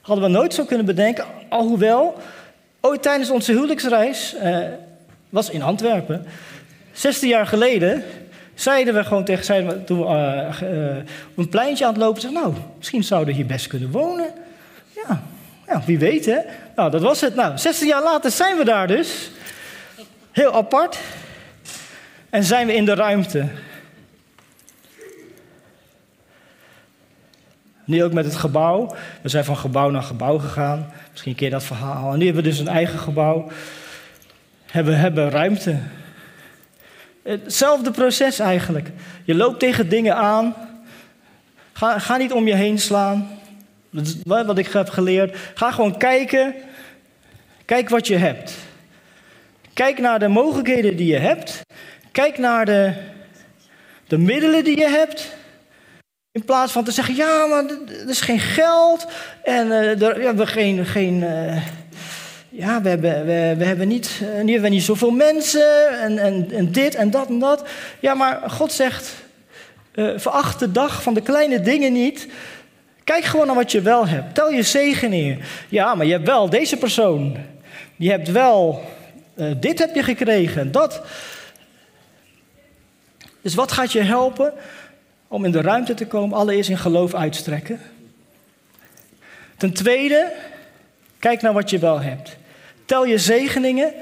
Hadden we nooit zo kunnen bedenken, alhoewel ooit tijdens onze huwelijksreis, uh, was in Antwerpen, 16 jaar geleden, zeiden we gewoon tegen, zeiden toen we uh, uh, op een pleintje aan het lopen, zeg, nou, misschien zouden we hier best kunnen wonen. Ja, ja, wie weet hè. Nou, dat was het. Nou, 16 jaar later zijn we daar dus. Heel apart. En zijn we in de ruimte. Nu ook met het gebouw. We zijn van gebouw naar gebouw gegaan. Misschien ken je dat verhaal. En nu hebben we dus een eigen gebouw. Hebben, hebben ruimte. Hetzelfde proces eigenlijk. Je loopt tegen dingen aan. Ga, ga niet om je heen slaan. Dat is wat ik heb geleerd. Ga gewoon kijken. Kijk wat je hebt. Kijk naar de mogelijkheden die je hebt. Kijk naar de, de middelen die je hebt. In plaats van te zeggen, ja, maar er is geen geld en uh, er, we hebben geen, geen uh, ja, we hebben, we, we hebben niet, uh, zoveel mensen en, en, en dit en dat en dat. Ja, maar God zegt, veracht de dag van de kleine dingen niet. Kijk gewoon naar wat je wel hebt. Tel je zegen neer. Ja, maar je hebt wel deze persoon. Je hebt wel, dit heb je gekregen, dat. Dus wat gaat je helpen? om in de ruimte te komen, allereerst in geloof uitstrekken. Ten tweede, kijk naar wat je wel hebt. Tel je zegeningen,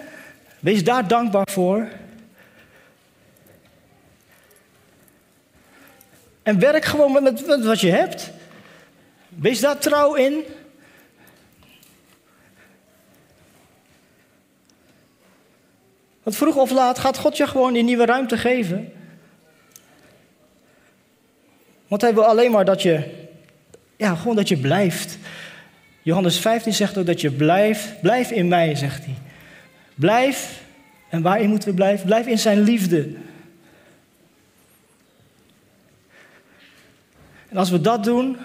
wees daar dankbaar voor. En werk gewoon met, wat je hebt. Wees daar trouw in. Want vroeg of laat gaat God je gewoon die nieuwe ruimte geven. Want hij wil alleen maar dat je, ja, gewoon dat je blijft. Johannes 15 zegt ook dat je blijft, blijf in mij, zegt hij. Blijf En waarin moeten we blijven? Blijf in zijn liefde. En als we dat doen,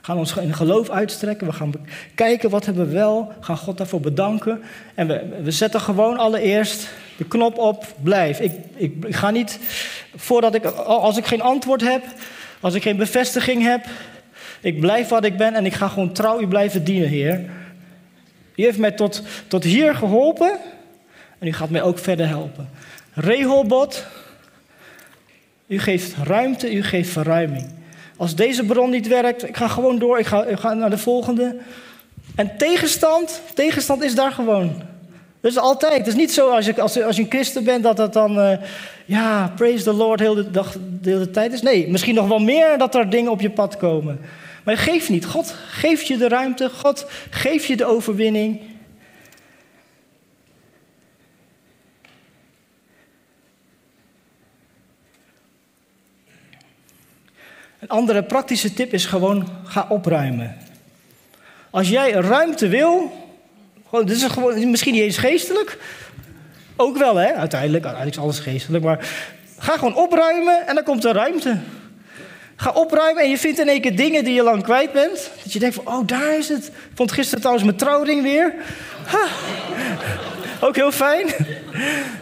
gaan we ons in geloof uitstrekken. We gaan kijken wat hebben we wel. Gaan God daarvoor bedanken. En we, we zetten gewoon allereerst de knop op, blijf. Ik, ik, ik ga niet, voordat ik, als ik geen antwoord heb, als ik geen bevestiging heb, ik blijf wat ik ben en ik ga gewoon trouw u blijven dienen, Heer. U heeft mij tot, tot hier geholpen en u gaat mij ook verder helpen. Reholbot, u geeft ruimte, u geeft verruiming. Als deze bron niet werkt, ik ga gewoon door, ik ga, ik ga naar de volgende. En tegenstand, tegenstand is daar gewoon. Dus altijd. Het is niet zo als je, als, als je een christen bent dat het dan, uh, ja, praise the Lord heel de, dag, de hele tijd is. Nee, misschien nog wel meer dat er dingen op je pad komen. Maar geef niet. God geeft je de ruimte. God geeft je de overwinning. Een andere praktische tip is gewoon ga opruimen. Als jij ruimte wil, gewoon, dit is gewoon, misschien niet eens geestelijk. Ook wel, hè? Uiteindelijk, uiteindelijk is alles geestelijk. Maar ga gewoon opruimen en dan komt er ruimte. Ga opruimen en je vindt in één keer dingen die je lang kwijt bent. Dat je denkt van, oh, daar is het. Ik vond gisteren trouwens mijn trouwring weer. Ha. Ook heel fijn.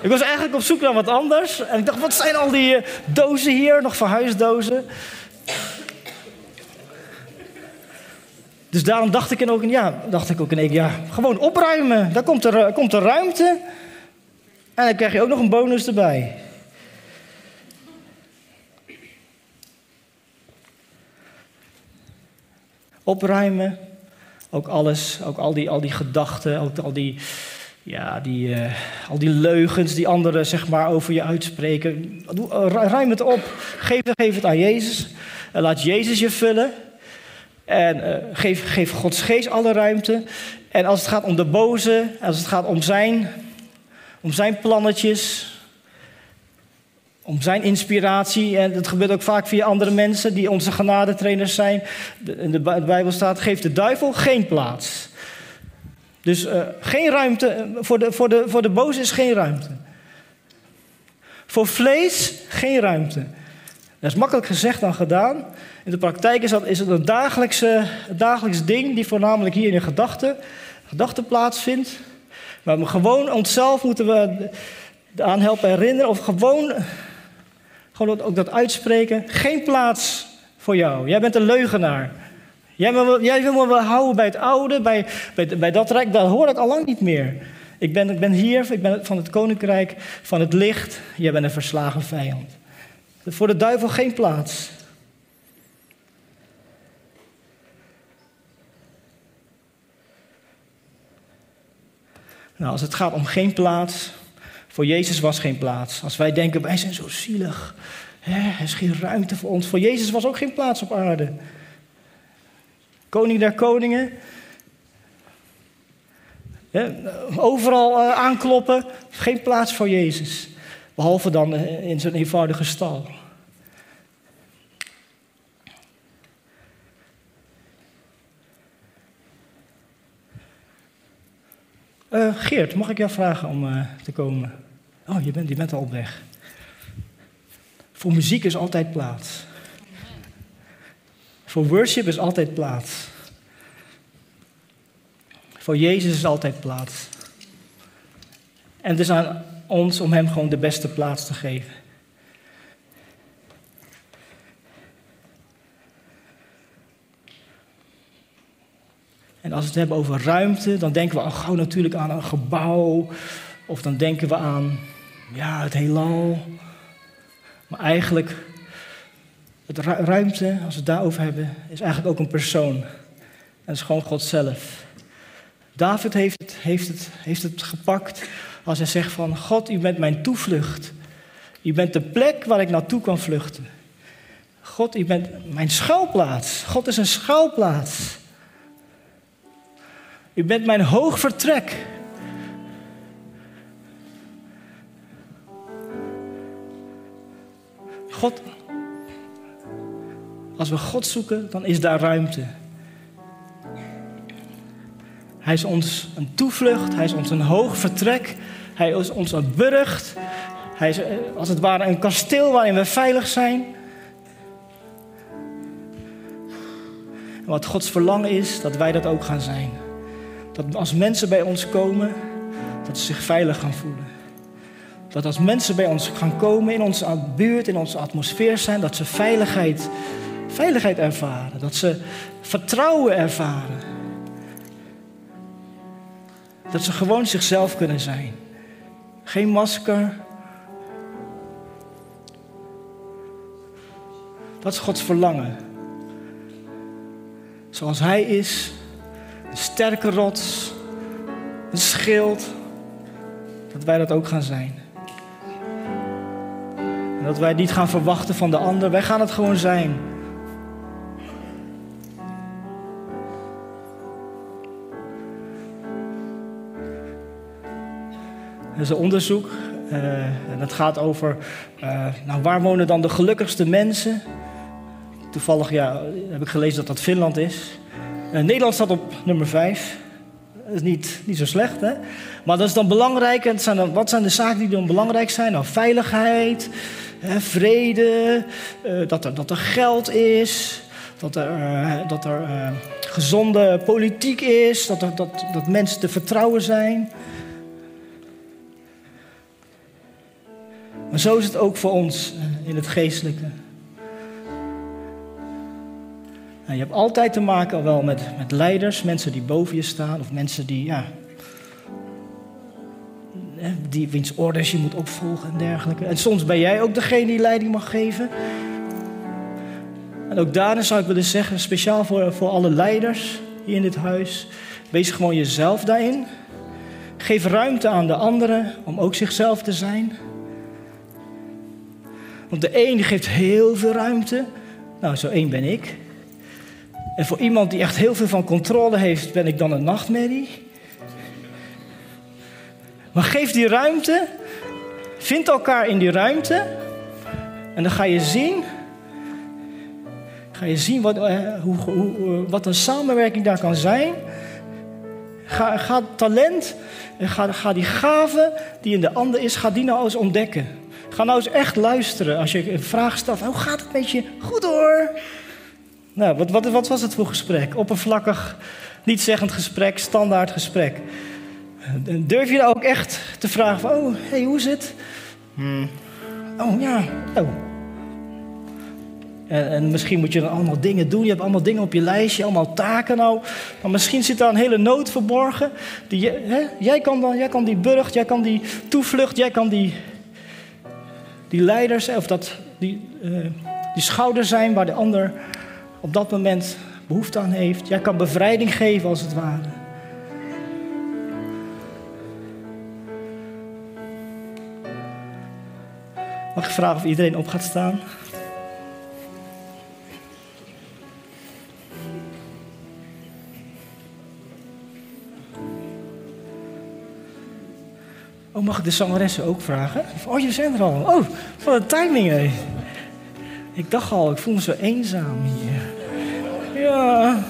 Ik was eigenlijk op zoek naar wat anders. En ik dacht, wat zijn al die eh, dozen hier? Nog verhuisdozen. Dus daarom dacht ik, ook, ja, dacht ik ook in één ja, gewoon opruimen. Daar komt er, eh, komt er ruimte. En dan krijg je ook nog een bonus erbij. Opruimen. Ook alles, ook al die, al die gedachten, ook al die, ja, die, uh, al die leugens die anderen zeg maar, over je uitspreken. Ruim het op. Geef, geef het aan Jezus. En laat Jezus je vullen. En uh, geef, geef Gods geest alle ruimte. En als het gaat om de boze, als het gaat om zijn, om zijn plannetjes, om zijn inspiratie. En dat gebeurt ook vaak via andere mensen die onze genadetrainers zijn. In de Bijbel staat: geef de duivel geen plaats. Dus uh, geen ruimte, voor de, voor, de, voor de boze is geen ruimte. Voor vlees geen ruimte. Dat is makkelijk gezegd dan gedaan. In de praktijk is, dat, is het een dagelijkse, dagelijks ding die voornamelijk hier in de gedachten, gedachten plaatsvindt. Maar we gewoon onszelf moeten we aan helpen herinneren of gewoon, gewoon ook dat uitspreken. Geen plaats voor jou. Jij bent een leugenaar. Jij wil, jij wil me houden bij het oude, bij, bij, bij dat rijk. Dat hoor ik al lang niet meer. Ik ben, ik ben hier, ik ben van het koninkrijk, van het licht. Jij bent een verslagen vijand. Voor de duivel geen plaats. Nou, als het gaat om geen plaats, voor Jezus was geen plaats. Als wij denken, wij zijn zo zielig, hè, er is geen ruimte voor ons. Voor Jezus was ook geen plaats op aarde. Koning der koningen. overal uh, aankloppen, geen plaats voor Jezus. Behalve dan uh, in zo'n eenvoudige stal. Uh, Geert, mag ik jou vragen om uh, te komen? Oh, je bent, je bent al weg. Voor muziek is altijd plaats. Voor worship is altijd plaats. Voor Jezus is altijd plaats. En is aan ons om Hem gewoon de beste plaats te geven. En als we het hebben over ruimte, dan denken we al gauw natuurlijk aan een gebouw. Of dan denken we aan ja, het heelal. Maar eigenlijk, het ruimte, als we het daarover hebben, is eigenlijk ook een persoon. En dat is gewoon God zelf. David heeft het, heeft, het, heeft het gepakt als hij zegt van... God, u bent mijn toevlucht. U bent de plek waar ik naartoe kan vluchten. God, u bent mijn schuilplaats. God is een schuilplaats. U bent mijn hoog vertrek. God, als we God zoeken, dan is daar ruimte. Hij is ons een toevlucht, hij is ons een hoog vertrek, Hij is ons een burcht. Hij is eh, als het ware een kasteel waarin we veilig zijn. En wat Gods verlangen is, dat wij dat ook gaan zijn. Dat als mensen bij ons komen, dat ze zich veilig gaan voelen. Dat als mensen bij ons gaan komen, in onze buurt, in onze atmosfeer zijn, dat ze veiligheid, veiligheid ervaren. Dat ze vertrouwen ervaren. Dat ze gewoon zichzelf kunnen zijn. Geen masker. Dat is Gods verlangen. Zoals Hij is, een sterke rots, een schild, dat wij dat ook gaan zijn. En dat wij niet gaan verwachten van de ander, wij gaan het gewoon zijn. Er is een onderzoek uh, en dat gaat over uh, nou, waar wonen dan de gelukkigste mensen. Toevallig ja, heb ik gelezen dat dat Finland is. Uh, Nederland staat op nummer 5. Dat is niet, niet zo slecht, hè? Maar dat is dan belangrijk. En wat zijn de zaken die dan belangrijk zijn? Nou, veiligheid, hè, vrede, dat, er, dat er geld is, dat er, dat er gezonde politiek is, dat, er, dat, dat mensen te vertrouwen zijn. Maar zo is het ook voor ons in het geestelijke. Nou, je hebt altijd te maken wel met, met leiders, mensen die boven je staan, of mensen die, ja, die wiens orders je moet opvolgen en dergelijke. En soms ben jij ook degene die leiding mag geven. En ook daarin zou ik willen zeggen, speciaal voor, voor alle leiders hier in dit huis, wees gewoon jezelf daarin. Geef ruimte aan de anderen om ook zichzelf te zijn. Want de een geeft heel veel ruimte. Nou, zo één ben ik. En voor iemand die echt heel veel van controle heeft, ben ik dan een nachtmerrie. Maar geef die ruimte. Vind elkaar in die ruimte. En dan ga je zien. Ga je zien wat, eh, hoe, hoe, wat een samenwerking daar kan zijn. Ga, ga talent, ga, ga die gave die in de ander is, ga die nou eens ontdekken. Ga nou eens echt luisteren als je een vraag stelt. Hoe gaat het met je? Goed hoor. Nou, wat, wat, wat was het voor gesprek? Oppervlakkig, niet zeggend gesprek, standaard gesprek. Durf je nou ook echt te vragen van, oh, hey, hoe is het? Hmm. Oh, ja, oh. En, en, misschien moet je dan allemaal dingen doen. Je hebt allemaal dingen op je lijstje, allemaal taken nou. Maar misschien zit daar een hele nood verborgen. Die, hè? Jij, kan dan, jij kan die burcht, jij kan die toevlucht, jij kan die die leiders, of dat, die, uh, die schouders zijn waar de ander op dat moment behoefte aan heeft. Jij kan bevrijding geven als het ware. Mag ik vragen of iedereen op gaat staan? Oh, mag ik de zangeressen ook vragen? Oh, je zijn er al. Oh, wat een timing, hé. Ik dacht al, ik voel me zo eenzaam hier. Ja.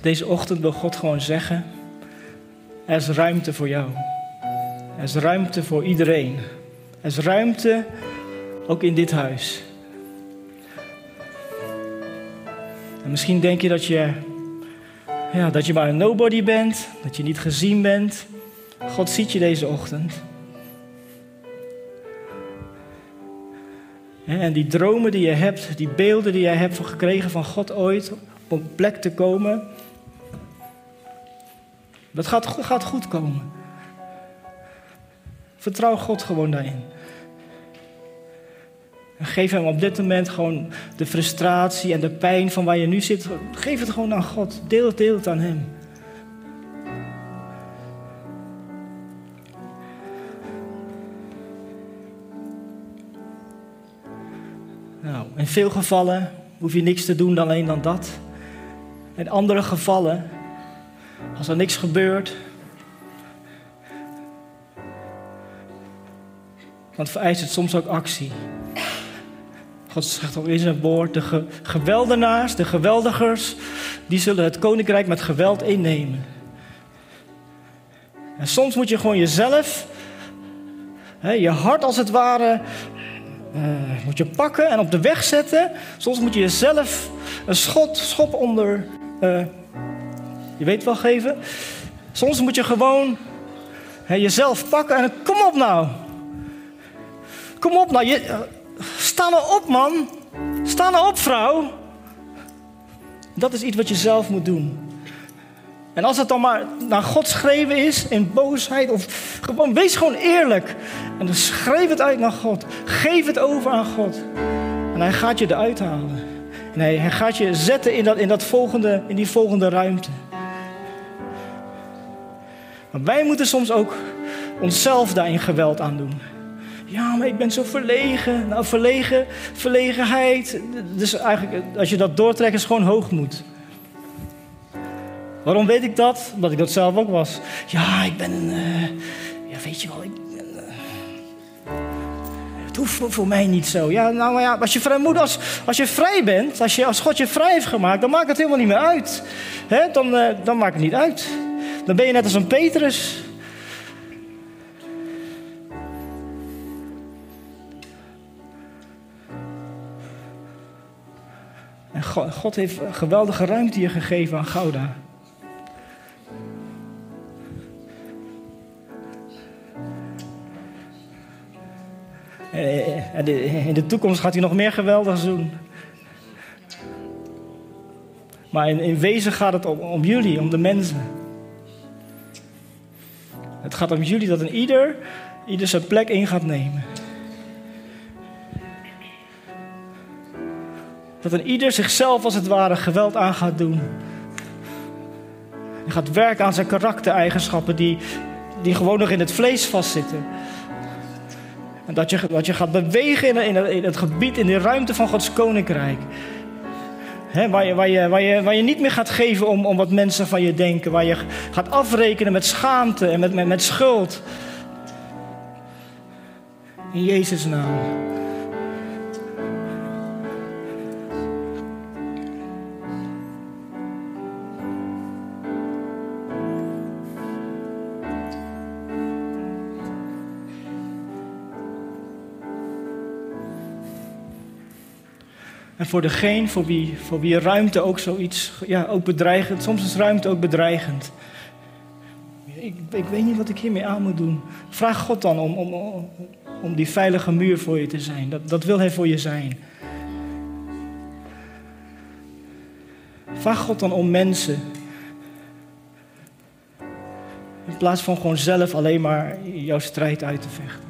Deze ochtend wil God gewoon zeggen: er is ruimte voor jou. Er is ruimte voor iedereen. Er is ruimte ook in dit huis. En misschien denk je dat je, ja, dat je maar een nobody bent, dat je niet gezien bent. God ziet je deze ochtend. En die dromen die je hebt, die beelden die je hebt gekregen van God ooit, op plek te komen dat gaat, gaat goed komen. Vertrouw God gewoon daarin. En geef hem op dit moment gewoon de frustratie en de pijn van waar je nu zit. Geef het gewoon aan God. Deel het, deel het aan hem. Nou, in veel gevallen hoef je niks te doen dan alleen dan dat. In andere gevallen Als er niks gebeurt. Want vereist het soms ook actie. God zegt ook in zijn woord: de ge geweldenaars, de geweldigers, die zullen het koninkrijk met geweld innemen. En soms moet je gewoon jezelf, hè, je hart als het ware, uh, moet je pakken en op de weg zetten. Soms moet je jezelf een schot, schop onder, uh, je weet wel geven. Soms moet je gewoon hè, jezelf pakken en kom op nou. Kom op nou, je, uh, sta nou op man. Sta nou op vrouw. Dat is iets wat je zelf moet doen. En als het dan maar naar God schreven is, in boosheid, of gewoon, wees gewoon eerlijk. En dan schreef het uit naar God. Geef het over aan God. En hij gaat je eruit halen. En hij, hij gaat je zetten in, dat, in, dat volgende, in die volgende ruimte. Wij moeten soms ook onszelf daarin geweld aan doen. Ja, maar ik ben zo verlegen. Nou, verlegen, verlegenheid. Dus eigenlijk, als je dat doortrekt, is gewoon hoogmoed. Waarom weet ik dat? Omdat ik dat zelf ook was. Ja, ik ben een. Uh, ja, weet je wel, ik. Uh, het hoeft voor, mij niet zo. Ja, nou maar ja, als je, vrij, als, je vrij bent, als, je, als God je vrij heeft gemaakt, dan maakt het helemaal niet meer uit. Hè? Dan, uh, dan maakt het niet uit. Dan ben je net als een Petrus. En God, heeft geweldige ruimte hier gegeven aan Gouda. In de toekomst gaat hij nog meer geweldig doen. Maar in, wezen gaat het om, jullie, om de mensen. Het gaat om jullie dat een ieder, ieder zijn plek in gaat nemen. Dat een ieder zichzelf als het ware geweld aan gaat doen. Hij gaat werken aan zijn karaktereigenschappen die, die gewoon nog in het vlees vastzitten. En dat je, dat je gaat bewegen in, in het gebied, in de ruimte van Gods koninkrijk. Waar, je, waar, je, waar, je, waar je niet meer gaat geven om, om wat mensen van je denken. Waar je gaat afrekenen met schaamte en met, met, met schuld. In Jezus' naam. En voor degene voor wie, voor wie ruimte ook zoiets, ja, ook bedreigend, soms is ruimte ook bedreigend. Ik, ik weet niet wat ik hiermee aan moet doen. Vraag God dan om, om, om die veilige muur voor je te zijn. Dat, dat wil Hij voor je zijn. Vraag God dan om mensen. In plaats van gewoon zelf alleen maar jouw strijd uit te vechten.